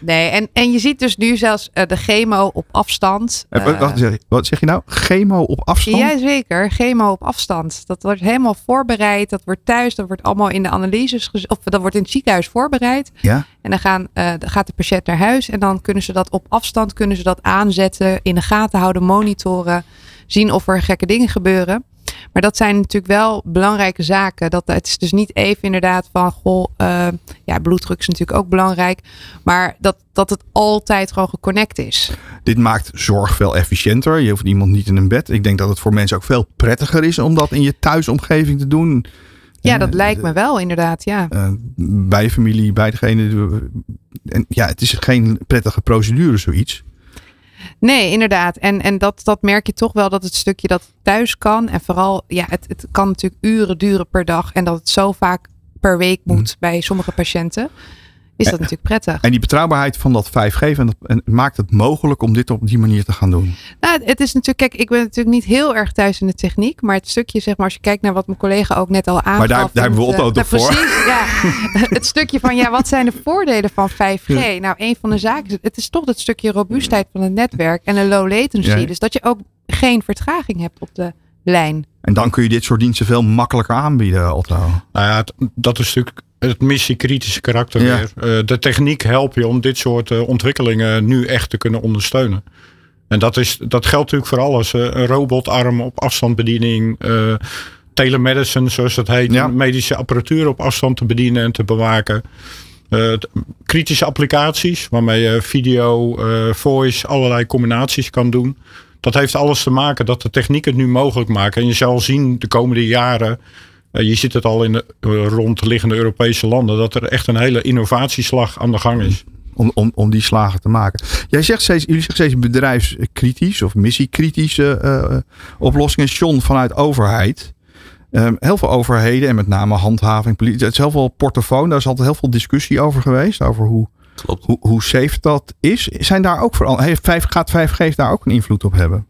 [SPEAKER 8] Nee, en, en je ziet dus nu zelfs uh, de chemo op afstand.
[SPEAKER 4] Uh, wat, zeg, wat, zeg, je nou? Chemo op afstand?
[SPEAKER 8] Ja, zeker. Chemo op afstand. Dat wordt helemaal voorbereid. Dat wordt thuis. Dat wordt allemaal in de analyses. Of dat wordt in het ziekenhuis voorbereid.
[SPEAKER 4] Ja.
[SPEAKER 8] En dan, gaan, uh, dan gaat de patiënt naar huis. En dan kunnen ze dat op afstand kunnen ze dat aanzetten. In de gaten houden, monitoren. Zien of er gekke dingen gebeuren. Maar dat zijn natuurlijk wel belangrijke zaken. Dat, het is dus niet even inderdaad van, goh, uh, ja, bloeddruk is natuurlijk ook belangrijk. Maar dat, dat het altijd gewoon geconnect is.
[SPEAKER 4] Dit maakt zorg veel efficiënter. Je hoeft iemand niet in een bed. Ik denk dat het voor mensen ook veel prettiger is om dat in je thuisomgeving te doen.
[SPEAKER 8] Ja, dat uh, lijkt me wel inderdaad, ja.
[SPEAKER 4] Uh, bij familie, bij degene. En ja, het is geen prettige procedure, zoiets.
[SPEAKER 8] Nee, inderdaad. En, en dat, dat merk je toch wel dat het stukje dat thuis kan. En vooral, ja, het, het kan natuurlijk uren duren per dag. En dat het zo vaak per week moet mm. bij sommige patiënten. Is dat
[SPEAKER 4] en,
[SPEAKER 8] natuurlijk prettig.
[SPEAKER 4] En die betrouwbaarheid van dat 5G en dat, en maakt het mogelijk om dit op die manier te gaan doen?
[SPEAKER 8] Nou, het is natuurlijk, kijk, ik ben natuurlijk niet heel erg thuis in de techniek. Maar het stukje, zeg maar, als je kijkt naar wat mijn collega ook net al aangaf.
[SPEAKER 4] Maar daar, daar hebben we Otto toch voor?
[SPEAKER 8] Precies, ja. het stukje van, ja, wat zijn de voordelen van 5G? Ja. Nou, een van de zaken is, het is toch dat stukje robuustheid van het netwerk en een low latency. Ja. Dus dat je ook geen vertraging hebt op de lijn.
[SPEAKER 4] En dan kun je dit soort diensten veel makkelijker aanbieden, Otto.
[SPEAKER 6] Nou ja, dat is natuurlijk het missiekritische karakter ja. weer. Uh, de techniek helpt je om dit soort uh, ontwikkelingen nu echt te kunnen ondersteunen. En dat, is, dat geldt natuurlijk voor alles. Uh, een robotarm op afstandsbediening, telemedicine zoals dat heet. Ja. Medische apparatuur op afstand te bedienen en te bewaken. kritische applicaties waarmee je video, voice, allerlei combinaties kan doen. Dat heeft alles te maken dat de techniek het nu mogelijk maakt. En je zal zien de komende jaren je ziet het al in de uh, rondliggende Europese landen, dat er echt een hele innovatieslag aan de gang is.
[SPEAKER 4] Om, om, om die slagen te maken. Jij zegt steeds, jullie zeggen steeds bedrijfskritisch of missiekritische uh, oplossingen. John, vanuit overheid. Um, heel veel overheden en met name handhaving, politie. Het is heel veel portofoon. Daar is altijd heel veel discussie over geweest. Over hoe
[SPEAKER 7] Klopt.
[SPEAKER 4] Hoe, hoe safe dat is, zijn daar ook vooral. Heeft 5, gaat 5G daar ook een invloed op hebben?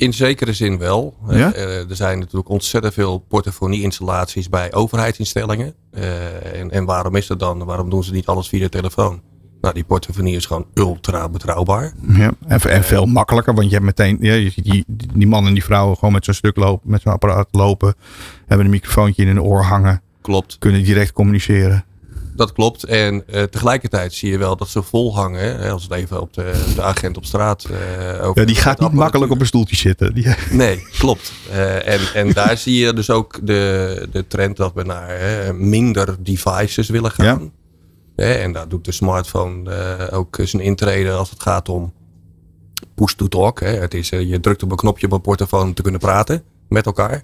[SPEAKER 7] In zekere zin wel.
[SPEAKER 4] Ja?
[SPEAKER 7] Uh, er zijn natuurlijk ontzettend veel portofonie-installaties bij overheidsinstellingen. Uh, en, en waarom is dat dan? Waarom doen ze niet alles via de telefoon? Nou, die portofonie is gewoon ultra betrouwbaar.
[SPEAKER 4] Ja, en, en veel makkelijker, want je hebt meteen ja, die, die man en die vrouwen gewoon met zo'n stuk lopen, met zo'n apparaat lopen, hebben een microfoontje in hun oor hangen.
[SPEAKER 7] Klopt.
[SPEAKER 4] Kunnen direct communiceren.
[SPEAKER 7] Dat klopt. En uh, tegelijkertijd zie je wel dat ze vol hangen. Hè, als het even op de, de agent op straat. Uh,
[SPEAKER 4] over ja, die gaat niet makkelijk op een stoeltje zitten. Die...
[SPEAKER 7] Nee, klopt. Uh, en, en daar zie je dus ook de, de trend dat we naar hè, minder devices willen gaan. Ja. En daar doet de smartphone ook zijn intrede als het gaat om push to talk. Hè. Het is, je drukt op een knopje op een portofoon om te kunnen praten met elkaar.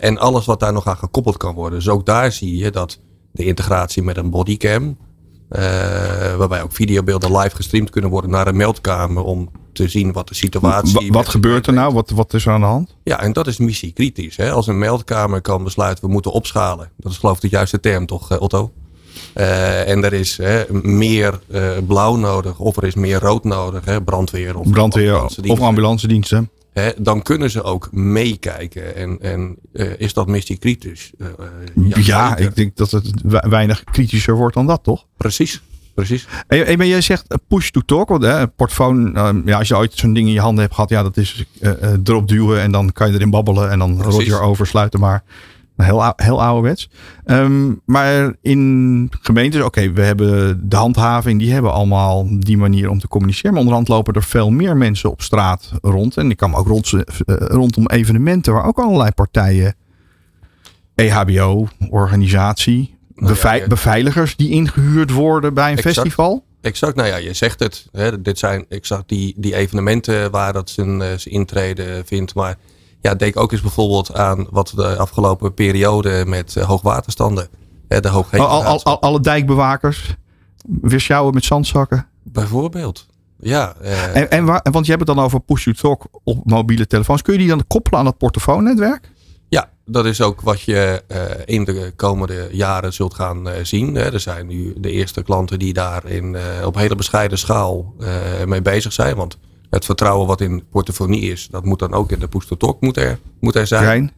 [SPEAKER 7] En alles wat daar nog aan gekoppeld kan worden. Dus ook daar zie je dat de integratie met een bodycam. waarbij ook videobeelden live gestreamd kunnen worden naar een meldkamer om te zien wat de situatie
[SPEAKER 4] is. Wat gebeurt er nou? Wat, wat is er aan de hand?
[SPEAKER 7] Ja, en dat is missiekritisch. Hè? Als een meldkamer kan besluiten we moeten opschalen. Dat is geloof ik de juiste term toch, Otto? Uh, en er is hè, meer uh, blauw nodig of er is meer rood nodig, hè, brandweer of
[SPEAKER 4] brandweer ambulance of ambulance
[SPEAKER 7] dan kunnen ze ook meekijken. En, en uh, is dat missie kritisch?
[SPEAKER 4] ja, ja ik denk dat het weinig kritischer wordt dan dat, toch?
[SPEAKER 7] Precies. Precies.
[SPEAKER 4] En, en jij zegt push to talk. Want, hè, portfoon, ja, als je ooit zo'n ding in je handen hebt gehad, ja, dat is erop duwen en dan kan je erin babbelen en dan rot je erover, sluiten maar. Heel, heel ouderwets. Um, maar in gemeentes, oké, we hebben de handhaving, die hebben allemaal die manier om te communiceren. Maar onderhand lopen er veel meer mensen op straat rond. En ik kan ook rond, uh, rondom evenementen waar ook allerlei partijen, EHBO, organisatie, nou ja, beveiligers die ingehuurd worden bij een
[SPEAKER 7] exact,
[SPEAKER 4] festival.
[SPEAKER 7] Exact, nou ja, je zegt het. Hè, dit zijn exact die, die evenementen waar dat zijn, zijn intrede vindt. Maar ja, denk ook eens bijvoorbeeld aan wat de afgelopen periode met uh, hoogwaterstanden. Hè, de
[SPEAKER 4] hoog al, al, al, alle dijkbewakers weer sjouwen met zandzakken.
[SPEAKER 7] Bijvoorbeeld. Ja.
[SPEAKER 4] Uh, en, en waar, want je hebt het dan over push to talk op mobiele telefoons. Kun je die dan koppelen aan het portofoonnetwerk?
[SPEAKER 7] Ja, dat is ook wat je uh, in de komende jaren zult gaan uh, zien. Er zijn nu de eerste klanten die daar in, op hele bescheiden schaal mee bezig zijn. Want het vertrouwen wat in portofonie is, dat moet dan ook in de push-to-talk moet er, moet er zijn.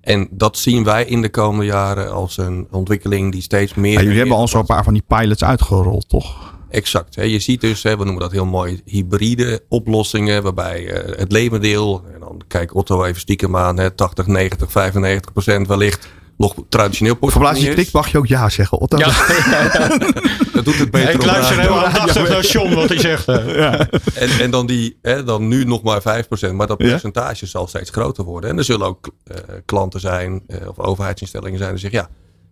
[SPEAKER 7] En dat zien wij in de komende jaren als een ontwikkeling die steeds meer. Ja,
[SPEAKER 4] jullie hebben al zo'n paar van die pilots uitgerold, toch?
[SPEAKER 7] Exact. Hè. Je ziet dus, hè, we noemen dat heel mooi, hybride oplossingen, waarbij uh, het levendeel, en dan kijk Otto even stiekem aan, hè, 80, 90, 95 procent wellicht nog traditioneel portemonnee
[SPEAKER 4] Verplaats je mag je ook ja zeggen, Otto. Ja.
[SPEAKER 7] dat doet het beter.
[SPEAKER 6] Ik luister heel aandachtig naar John wat hij zegt. Ja.
[SPEAKER 7] En, en dan, die, hè, dan nu nog maar 5%, maar dat percentage zal steeds groter worden. En er zullen ook uh, klanten zijn uh, of overheidsinstellingen zijn die zeggen, ja,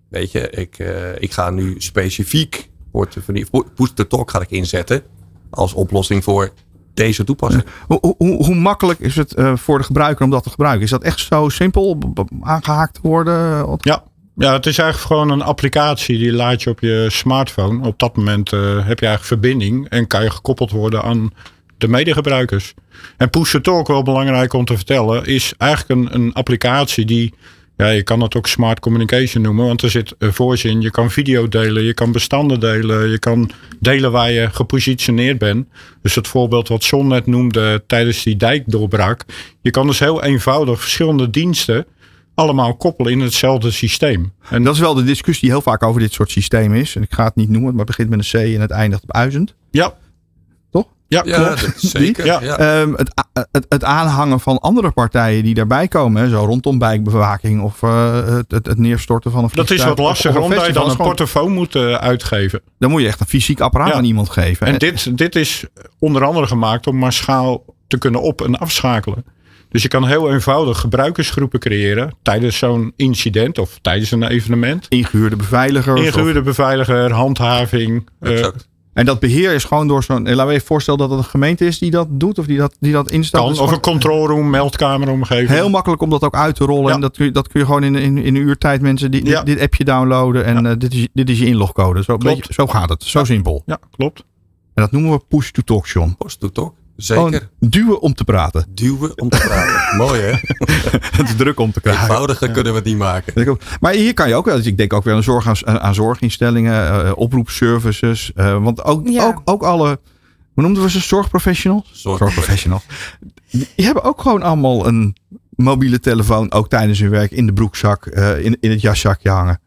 [SPEAKER 7] weet je, ik, uh, ik ga nu specifiek to talk ga ik inzetten als oplossing voor deze toepassing.
[SPEAKER 4] Hoe, hoe, hoe makkelijk is het uh, voor de gebruiker om dat te gebruiken? Is dat echt zo simpel aangehaakt te worden?
[SPEAKER 6] Ja. Ja, het is eigenlijk gewoon een applicatie die laat je op je smartphone. Op dat moment uh, heb je eigenlijk verbinding en kan je gekoppeld worden aan de medegebruikers. En Push to Talk, wel belangrijk om te vertellen, is eigenlijk een, een applicatie die ja, je kan het ook smart communication noemen, want er zit een voorzin. Je kan video delen, je kan bestanden delen, je kan delen waar je gepositioneerd bent. Dus het voorbeeld wat John net noemde tijdens die dijkdoorbraak. Je kan dus heel eenvoudig verschillende diensten allemaal koppelen in hetzelfde systeem.
[SPEAKER 4] En dat is wel de discussie die heel vaak over dit soort systemen is. En ik ga het niet noemen, maar het begint met een C en het eindigt op uizend.
[SPEAKER 6] Ja.
[SPEAKER 7] Ja, klopt. zeker.
[SPEAKER 4] Ja. Um, het, het, het, aanhangen van andere partijen die daarbij komen, hè, zo rondom bijbewaking of uh, het, het, neerstorten van een
[SPEAKER 6] vliegtuig. Dat is wat lastiger, omdat je dan een portofoon moet uh, uitgeven.
[SPEAKER 4] Dan moet je echt een fysiek apparaat aan iemand geven.
[SPEAKER 6] En dit, dit is onder andere gemaakt om massaal te kunnen op- en afschakelen. Dus je kan heel eenvoudig gebruikersgroepen creëren tijdens zo'n incident of tijdens een evenement.
[SPEAKER 4] Ingehuurde beveiliger.
[SPEAKER 6] Ingehuurde of... beveiliger, handhaving.
[SPEAKER 7] Exact. Uh,
[SPEAKER 4] en dat beheer is gewoon door zo'n. Laten we even voorstellen dat het een gemeente is die dat doet of die dat, die dat instelt.
[SPEAKER 6] Kan,
[SPEAKER 4] dus
[SPEAKER 6] of een controlroom, meldkameromgeving.
[SPEAKER 4] Heel makkelijk om dat ook uit te rollen. Ja. En dat kun, je, dat kun je gewoon in, in, in een uurtijd mensen die, ja. dit, dit, appje downloaden. En ja. uh, dit, is, dit is je inlogcode. Zo, beetje, zo gaat het. Zo simpel.
[SPEAKER 6] Ja, klopt.
[SPEAKER 4] En dat noemen we push to talk, John.
[SPEAKER 7] Push to talk. Zeker.
[SPEAKER 4] duwen om te praten.
[SPEAKER 7] Duwen om te praten. Mooi hè?
[SPEAKER 4] het is druk om te krijgen.
[SPEAKER 7] Eenvoudiger kunnen we het niet maken.
[SPEAKER 4] Maar hier kan je ook wel, dus ik denk ook weer aan, zorg, aan, aan zorginstellingen, uh, oproepservices. Uh, want ook, ja. ook, ook alle, hoe noemden we ze, zorgprofessionals? Zorgprofessionals. Die hebben ook gewoon allemaal een mobiele telefoon, ook tijdens hun werk, in de broekzak, uh, in, in het jaszakje hangen.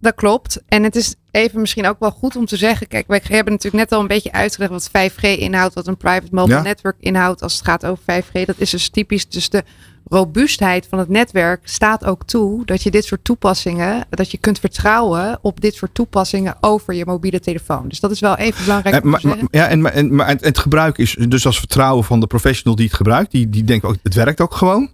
[SPEAKER 8] Dat klopt. En het is even misschien ook wel goed om te zeggen. Kijk, wij hebben natuurlijk net al een beetje uitgelegd wat 5G inhoudt, wat een private mobile ja. network inhoudt als het gaat over 5G. Dat is dus typisch. Dus de robuustheid van het netwerk staat ook toe dat je dit soort toepassingen, dat je kunt vertrouwen op dit soort toepassingen over je mobiele telefoon. Dus dat is wel even belangrijk.
[SPEAKER 4] En, maar, ja, en, en, maar het gebruik is dus als vertrouwen van de professional die het gebruikt, die, die denkt ook, het werkt ook gewoon.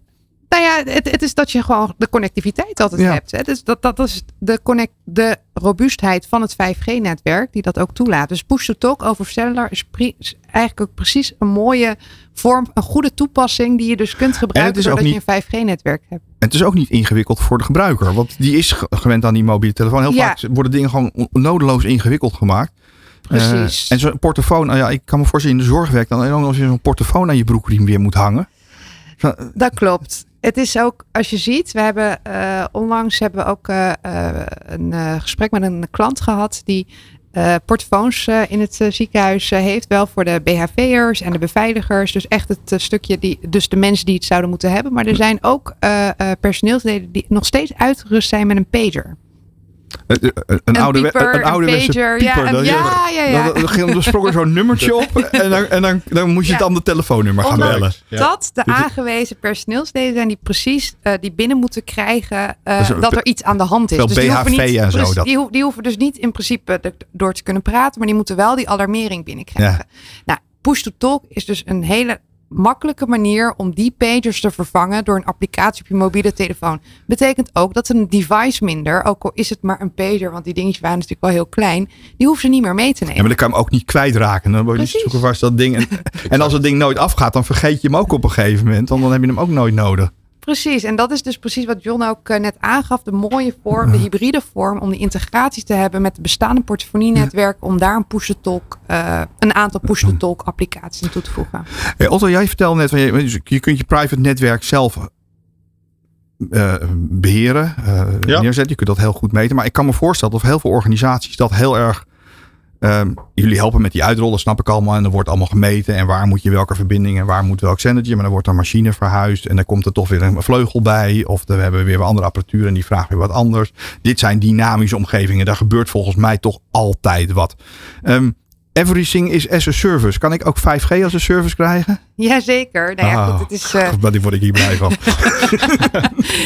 [SPEAKER 8] Nou ja, het, het, is dat je gewoon de connectiviteit altijd hebt. Hè? Dus dat, dat is de, connect, de robuustheid van het 5G-netwerk die dat ook toelaat. Dus push-to-talk over cellular is, is, eigenlijk ook precies een mooie vorm, een goede toepassing die je dus kunt gebruiken zodat je een 5G-netwerk hebt.
[SPEAKER 4] En het is ook niet ingewikkeld voor de gebruiker, want die is gewend aan die mobiele telefoon. Heel ja. vaak worden dingen gewoon nodeloos ingewikkeld gemaakt.
[SPEAKER 8] Precies.
[SPEAKER 4] Uh, en zo'n portofoon, nou ja, ik kan me voorstellen in de zorg werkt dan als je zo'n portofoon aan je broekriem weer moet hangen.
[SPEAKER 8] Dat klopt. Het is ook, als je ziet, we hebben uh, onlangs hebben we ook uh, een uh, gesprek met een klant gehad die portofoons in het ziekenhuis heeft. Wel voor de BHV'ers en de beveiligers. Dus echt het stukje, die, dus de mensen die het zouden moeten hebben. Maar er zijn ook personeelsleden die nog steeds uitgerust zijn met een pager.
[SPEAKER 4] Een, oude, pieper, een ouderwetse pieper.
[SPEAKER 8] Ja,
[SPEAKER 4] dan,
[SPEAKER 8] ja, ja, ja.
[SPEAKER 4] Dan, dan, dan sprong er zo'n nummertje op en, dan, en dan, dan moet je het dan de telefoonnummer gaan bellen.
[SPEAKER 8] Dat de aangewezen personeelsleden zijn die precies uh, die binnen moeten krijgen uh, dat, dat er iets aan de hand is.
[SPEAKER 4] Dus die BHV niet, en zo.
[SPEAKER 8] Dus die, ho die, hoeven dus niet in principe door te kunnen praten, maar die moeten wel die alarmering binnenkrijgen. Nou, push to talk is dus een hele makkelijke manier om die pagers te vervangen door een applicatie op je mobiele telefoon. Betekent ook dat een device minder, ook al is het maar een pager, want die dingetjes waren natuurlijk wel heel klein, die hoeven ze niet meer mee te nemen.
[SPEAKER 4] Ja, maar dan kan je hem ook niet kwijtraken. Dan word je zoeken vast dat ding. En, en als het ding nooit afgaat, dan vergeet je hem ook op een gegeven moment, want dan heb je hem ook nooit nodig.
[SPEAKER 8] Precies, en dat is dus precies wat John ook eh, net aangaf. De mooie vorm, de hybride vorm, om die integraties te hebben met de bestaande portefeuillenetwerk. Om daar een push-to-talk, uh, een aantal push-to-talk applicaties toe te voegen.
[SPEAKER 4] Hey Otto, jij vertelde net, je, je kunt je private netwerk zelf uh, beheren, ja. neerzetten. Je kunt dat heel goed meten. Maar ik kan me voorstellen dat heel veel organisaties dat heel erg Um, jullie helpen met die uitrollen, snap ik allemaal. En er wordt allemaal gemeten. En waar moet je welke verbinding en waar moet welk zendertje. Maar dan wordt een machine verhuisd. En dan komt er toch weer een vleugel bij. Of we hebben weer andere apparatuur en die vraagt weer wat anders. Dit zijn dynamische omgevingen. Daar gebeurt volgens mij toch altijd wat. Um, Everything is as a service. Kan ik ook 5G als een service krijgen?
[SPEAKER 8] Jazeker. Nou ja, goed, het is, uh...
[SPEAKER 4] die word ik hier blij van.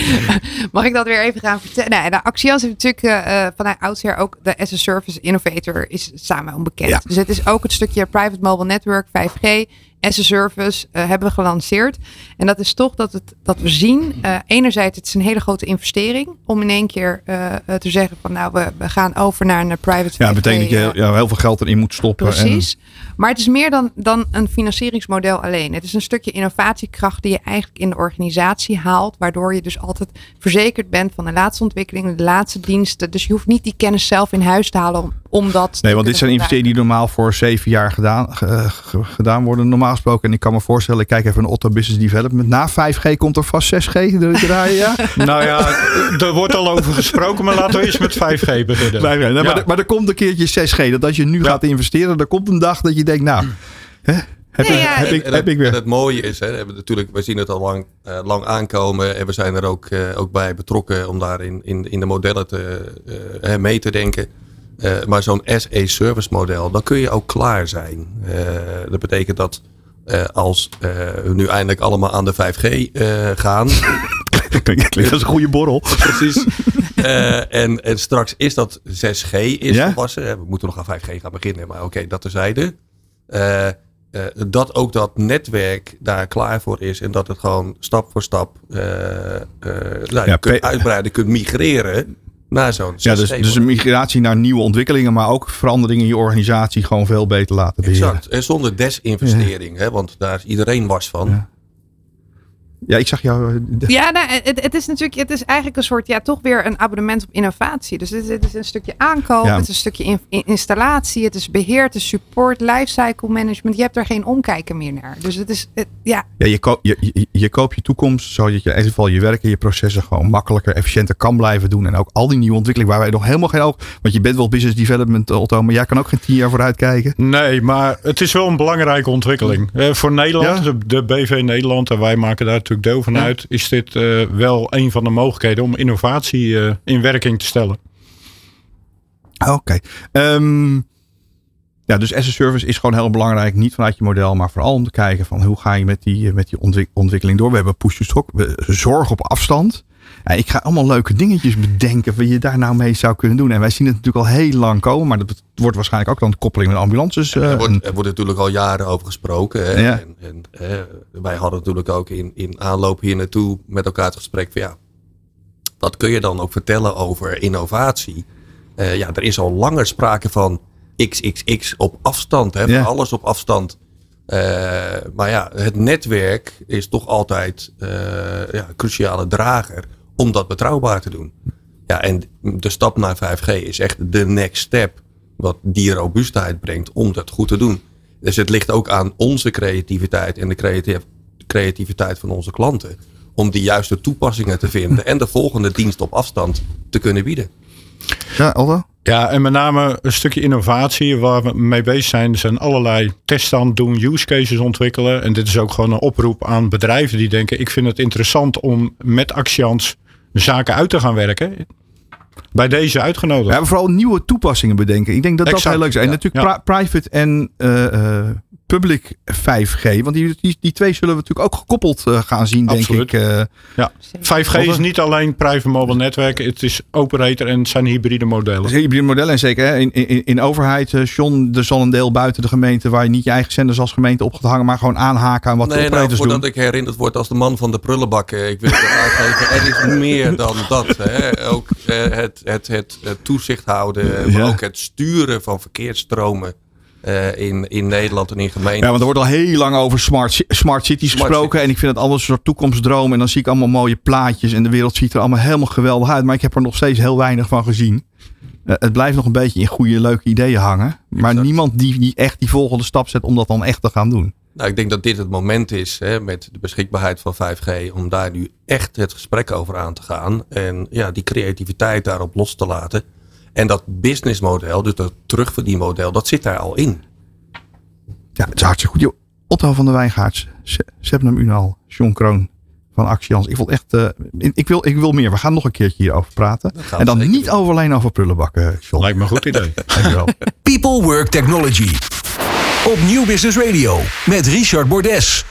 [SPEAKER 8] Mag ik dat weer even gaan vertellen? Nou, de Axios heeft natuurlijk uh, vanuit oudsher ook de as a service innovator is samen onbekend. Ja. Dus het is ook het stukje private mobile network 5G as a service uh, hebben we gelanceerd. En dat is toch dat, het, dat we zien, uh, enerzijds het is een hele grote investering om in één keer uh, te zeggen van nou we, we gaan over naar een private
[SPEAKER 4] Ja, dat betekent dat je ja, heel veel geld erin moet stoppen.
[SPEAKER 8] Precies. Maar het is meer dan, dan een financieringsmodel alleen. Het is een stukje innovatiekracht die je eigenlijk in de organisatie haalt, waardoor je dus altijd verzekerd bent van de laatste ontwikkelingen, de laatste diensten. Dus je hoeft niet die kennis zelf in huis te halen om, om dat.
[SPEAKER 4] Nee, want dit zijn investeringen die normaal voor zeven jaar gedaan, gedaan worden. Normaal gesproken. En ik kan me voorstellen, ik kijk even naar Otto Business Development. Na 5G komt er vast 6G draaien, ja?
[SPEAKER 6] nou ja, er wordt al over gesproken, maar laten we eens met 5G beginnen.
[SPEAKER 4] Nee, nee, ja. maar, maar, er komt een keertje 6G. Dat als je nu ja. gaat investeren, er komt een dag dat je denkt, nou... Hè? Heb,
[SPEAKER 7] nee,
[SPEAKER 4] ik, heb, ik,
[SPEAKER 7] en,
[SPEAKER 4] heb ik weer.
[SPEAKER 7] En het mooie is, hè, hebben natuurlijk, we zien het al lang, uh, lang aankomen en we zijn er ook, uh, ook bij betrokken om daar in, in, in de modellen te, uh, mee te denken. Uh, maar zo'n SE-service model, dan kun je ook klaar zijn. Uh, dat betekent dat uh, als we nu eindelijk allemaal aan de 5G gaan.
[SPEAKER 4] Klinkt als een goede borrel.
[SPEAKER 7] Precies. en, en straks is dat 6G is ja? volwassen. We moeten nog aan 5G gaan beginnen, maar oké, okay, dat terzijde. Dat ook dat netwerk daar klaar voor is en dat het gewoon stap voor stap nou, ja, kunt uitbreiden, kunt migreren zo'n
[SPEAKER 4] Ja, dus, dus een migratie naar nieuwe ontwikkelingen, maar ook veranderingen in je organisatie gewoon veel beter laten beheren.
[SPEAKER 7] Exact. En zonder desinvestering, ja. hè, want daar is iedereen was van. Ja.
[SPEAKER 4] Ja, ik zag jou. eh,
[SPEAKER 8] Ja, nou, het, het is natuurlijk, het is eigenlijk een soort, ja, toch weer een abonnement op innovatie. Dus het, het is een stukje aankoop,
[SPEAKER 4] Ja.
[SPEAKER 8] het is een stukje in- in- installatie, het is beheer, het is support, lifecycle management. Je hebt er geen omkijken meer naar. Dus het is, het, ja,
[SPEAKER 4] Ja, je, koop, je, je, je koopt je toekomst zodat je in ieder geval je werk en je processen gewoon makkelijker, efficiënter kan blijven doen. En ook al die nieuwe ontwikkelingen waar wij nog helemaal geen oog. Want je bent wel business development, Otto, maar jij kan ook geen tien jaar vooruit kijken.
[SPEAKER 6] Nee, maar het is wel een belangrijke ontwikkeling. Eh, voor Nederland,
[SPEAKER 4] Ja.
[SPEAKER 6] de, de BV Nederland, en wij maken daar natuurlijk deel van
[SPEAKER 4] Ja.
[SPEAKER 6] uit, is dit eh, wel een van de mogelijkheden om innovatie eh, in werking te stellen.
[SPEAKER 4] Oké. Ehm, ja, dus as a service is gewoon heel belangrijk. Niet vanuit je model, maar vooral om te kijken van hoe ga je met die, met die ontwik- ontwikkeling door. We hebben push to we zorg op afstand. Ja, ik ga allemaal leuke dingetjes bedenken wat je daar nou mee zou kunnen doen. En wij zien het natuurlijk al heel lang komen, maar dat wordt waarschijnlijk ook dan de koppeling met ambulances. eh,
[SPEAKER 7] Er
[SPEAKER 4] en-
[SPEAKER 7] wordt, er wordt natuurlijk al jaren over gesproken. Hè?
[SPEAKER 4] Ja.
[SPEAKER 7] En, en, hè, wij hadden natuurlijk ook in, in aanloop hier naartoe met elkaar het gesprek van ja, wat kun je dan ook vertellen over innovatie? Eh, ja, er is al langer sprake van XXX op afstand, hè,
[SPEAKER 4] Ja.
[SPEAKER 7] alles op afstand. Eh, maar ja, het netwerk is toch altijd eh, ja, een cruciale drager om dat betrouwbaar te doen. Ja, en de stap naar 5G is echt de next step. Wat die robuustheid brengt om dat goed te doen. Dus het ligt ook aan onze creativiteit en de creativ- creativiteit van onze klanten. Om die juiste toepassingen te vinden en de volgende dienst op afstand te kunnen bieden.
[SPEAKER 4] ja, Aldo?
[SPEAKER 6] Ja, en met name een stukje innovatie waar we mee bezig zijn. Er zijn allerlei testen aan het doen, use cases ontwikkelen. En dit is ook gewoon een oproep aan bedrijven die denken... ik vind het interessant om met Axians zaken uit te gaan werken. Bij deze uitgenodigd.
[SPEAKER 4] Hebben vooral nieuwe toepassingen bedenken. Ik denk dat dat heel leuk is. En
[SPEAKER 6] ja,
[SPEAKER 4] natuurlijk
[SPEAKER 6] ja.
[SPEAKER 4] pri- private en eh, eh, public 5G. Want die, die, die twee zullen we natuurlijk ook gekoppeld eh, gaan zien, denk ik. eh.
[SPEAKER 6] Ja. 5G is niet alleen private mobile netwerk. Het is operator en het zijn hybride modellen.
[SPEAKER 4] Dus hybride modellen en zeker hè, in, in, in overheid, eh, John, er zal een deel buiten de gemeente waar je niet je eigen zenders als gemeente op gaat hangen, maar gewoon aanhaken aan wat de
[SPEAKER 7] Nee, nou,
[SPEAKER 4] operators
[SPEAKER 7] voordat
[SPEAKER 4] doen.
[SPEAKER 7] ik herinnerd word als de man van de prullenbak. Ik wil het aangeven, er is meer dan dat. Hè. Ook eh, het, het, het, het toezicht houden, maar
[SPEAKER 4] Ja.
[SPEAKER 7] ook het sturen van verkeersstromen eh, in, in Nederland en in gemeenten.
[SPEAKER 4] Ja, want er wordt al heel lang over smart, smart cities
[SPEAKER 7] Smart
[SPEAKER 4] gesproken.
[SPEAKER 7] cities.
[SPEAKER 4] En ik vind het allemaal een soort toekomstdroom. En dan zie ik allemaal mooie plaatjes. En de wereld ziet er allemaal helemaal geweldig uit. Maar ik heb er nog steeds heel weinig van gezien. Eh, het blijft nog een beetje in goede, leuke ideeën hangen. Maar
[SPEAKER 7] Exact.
[SPEAKER 4] niemand die, die echt die volgende stap zet om dat dan echt te gaan doen.
[SPEAKER 7] Nou, ik denk dat dit het moment is hè, met de beschikbaarheid van 5G om daar nu echt het gesprek over aan te gaan. En ja, die creativiteit daarop los te laten. En dat businessmodel, dus dat terugverdienmodel, dat zit daar al in.
[SPEAKER 4] Ja, het is hartstikke goed. Otto van der Wijngaards, Se- Sebnem Unal, John Kroon van Actians. Ik, vond echt, eh, ik, wil, ik wil meer. We gaan nog een keertje hierover praten. En dan niet
[SPEAKER 7] doen.
[SPEAKER 4] over alleen over prullenbakken, John.
[SPEAKER 6] Lijkt me een goed idee.
[SPEAKER 4] Dankjewel.
[SPEAKER 2] People Work Technology. Op Nieuw Business Radio met Richard Bordes.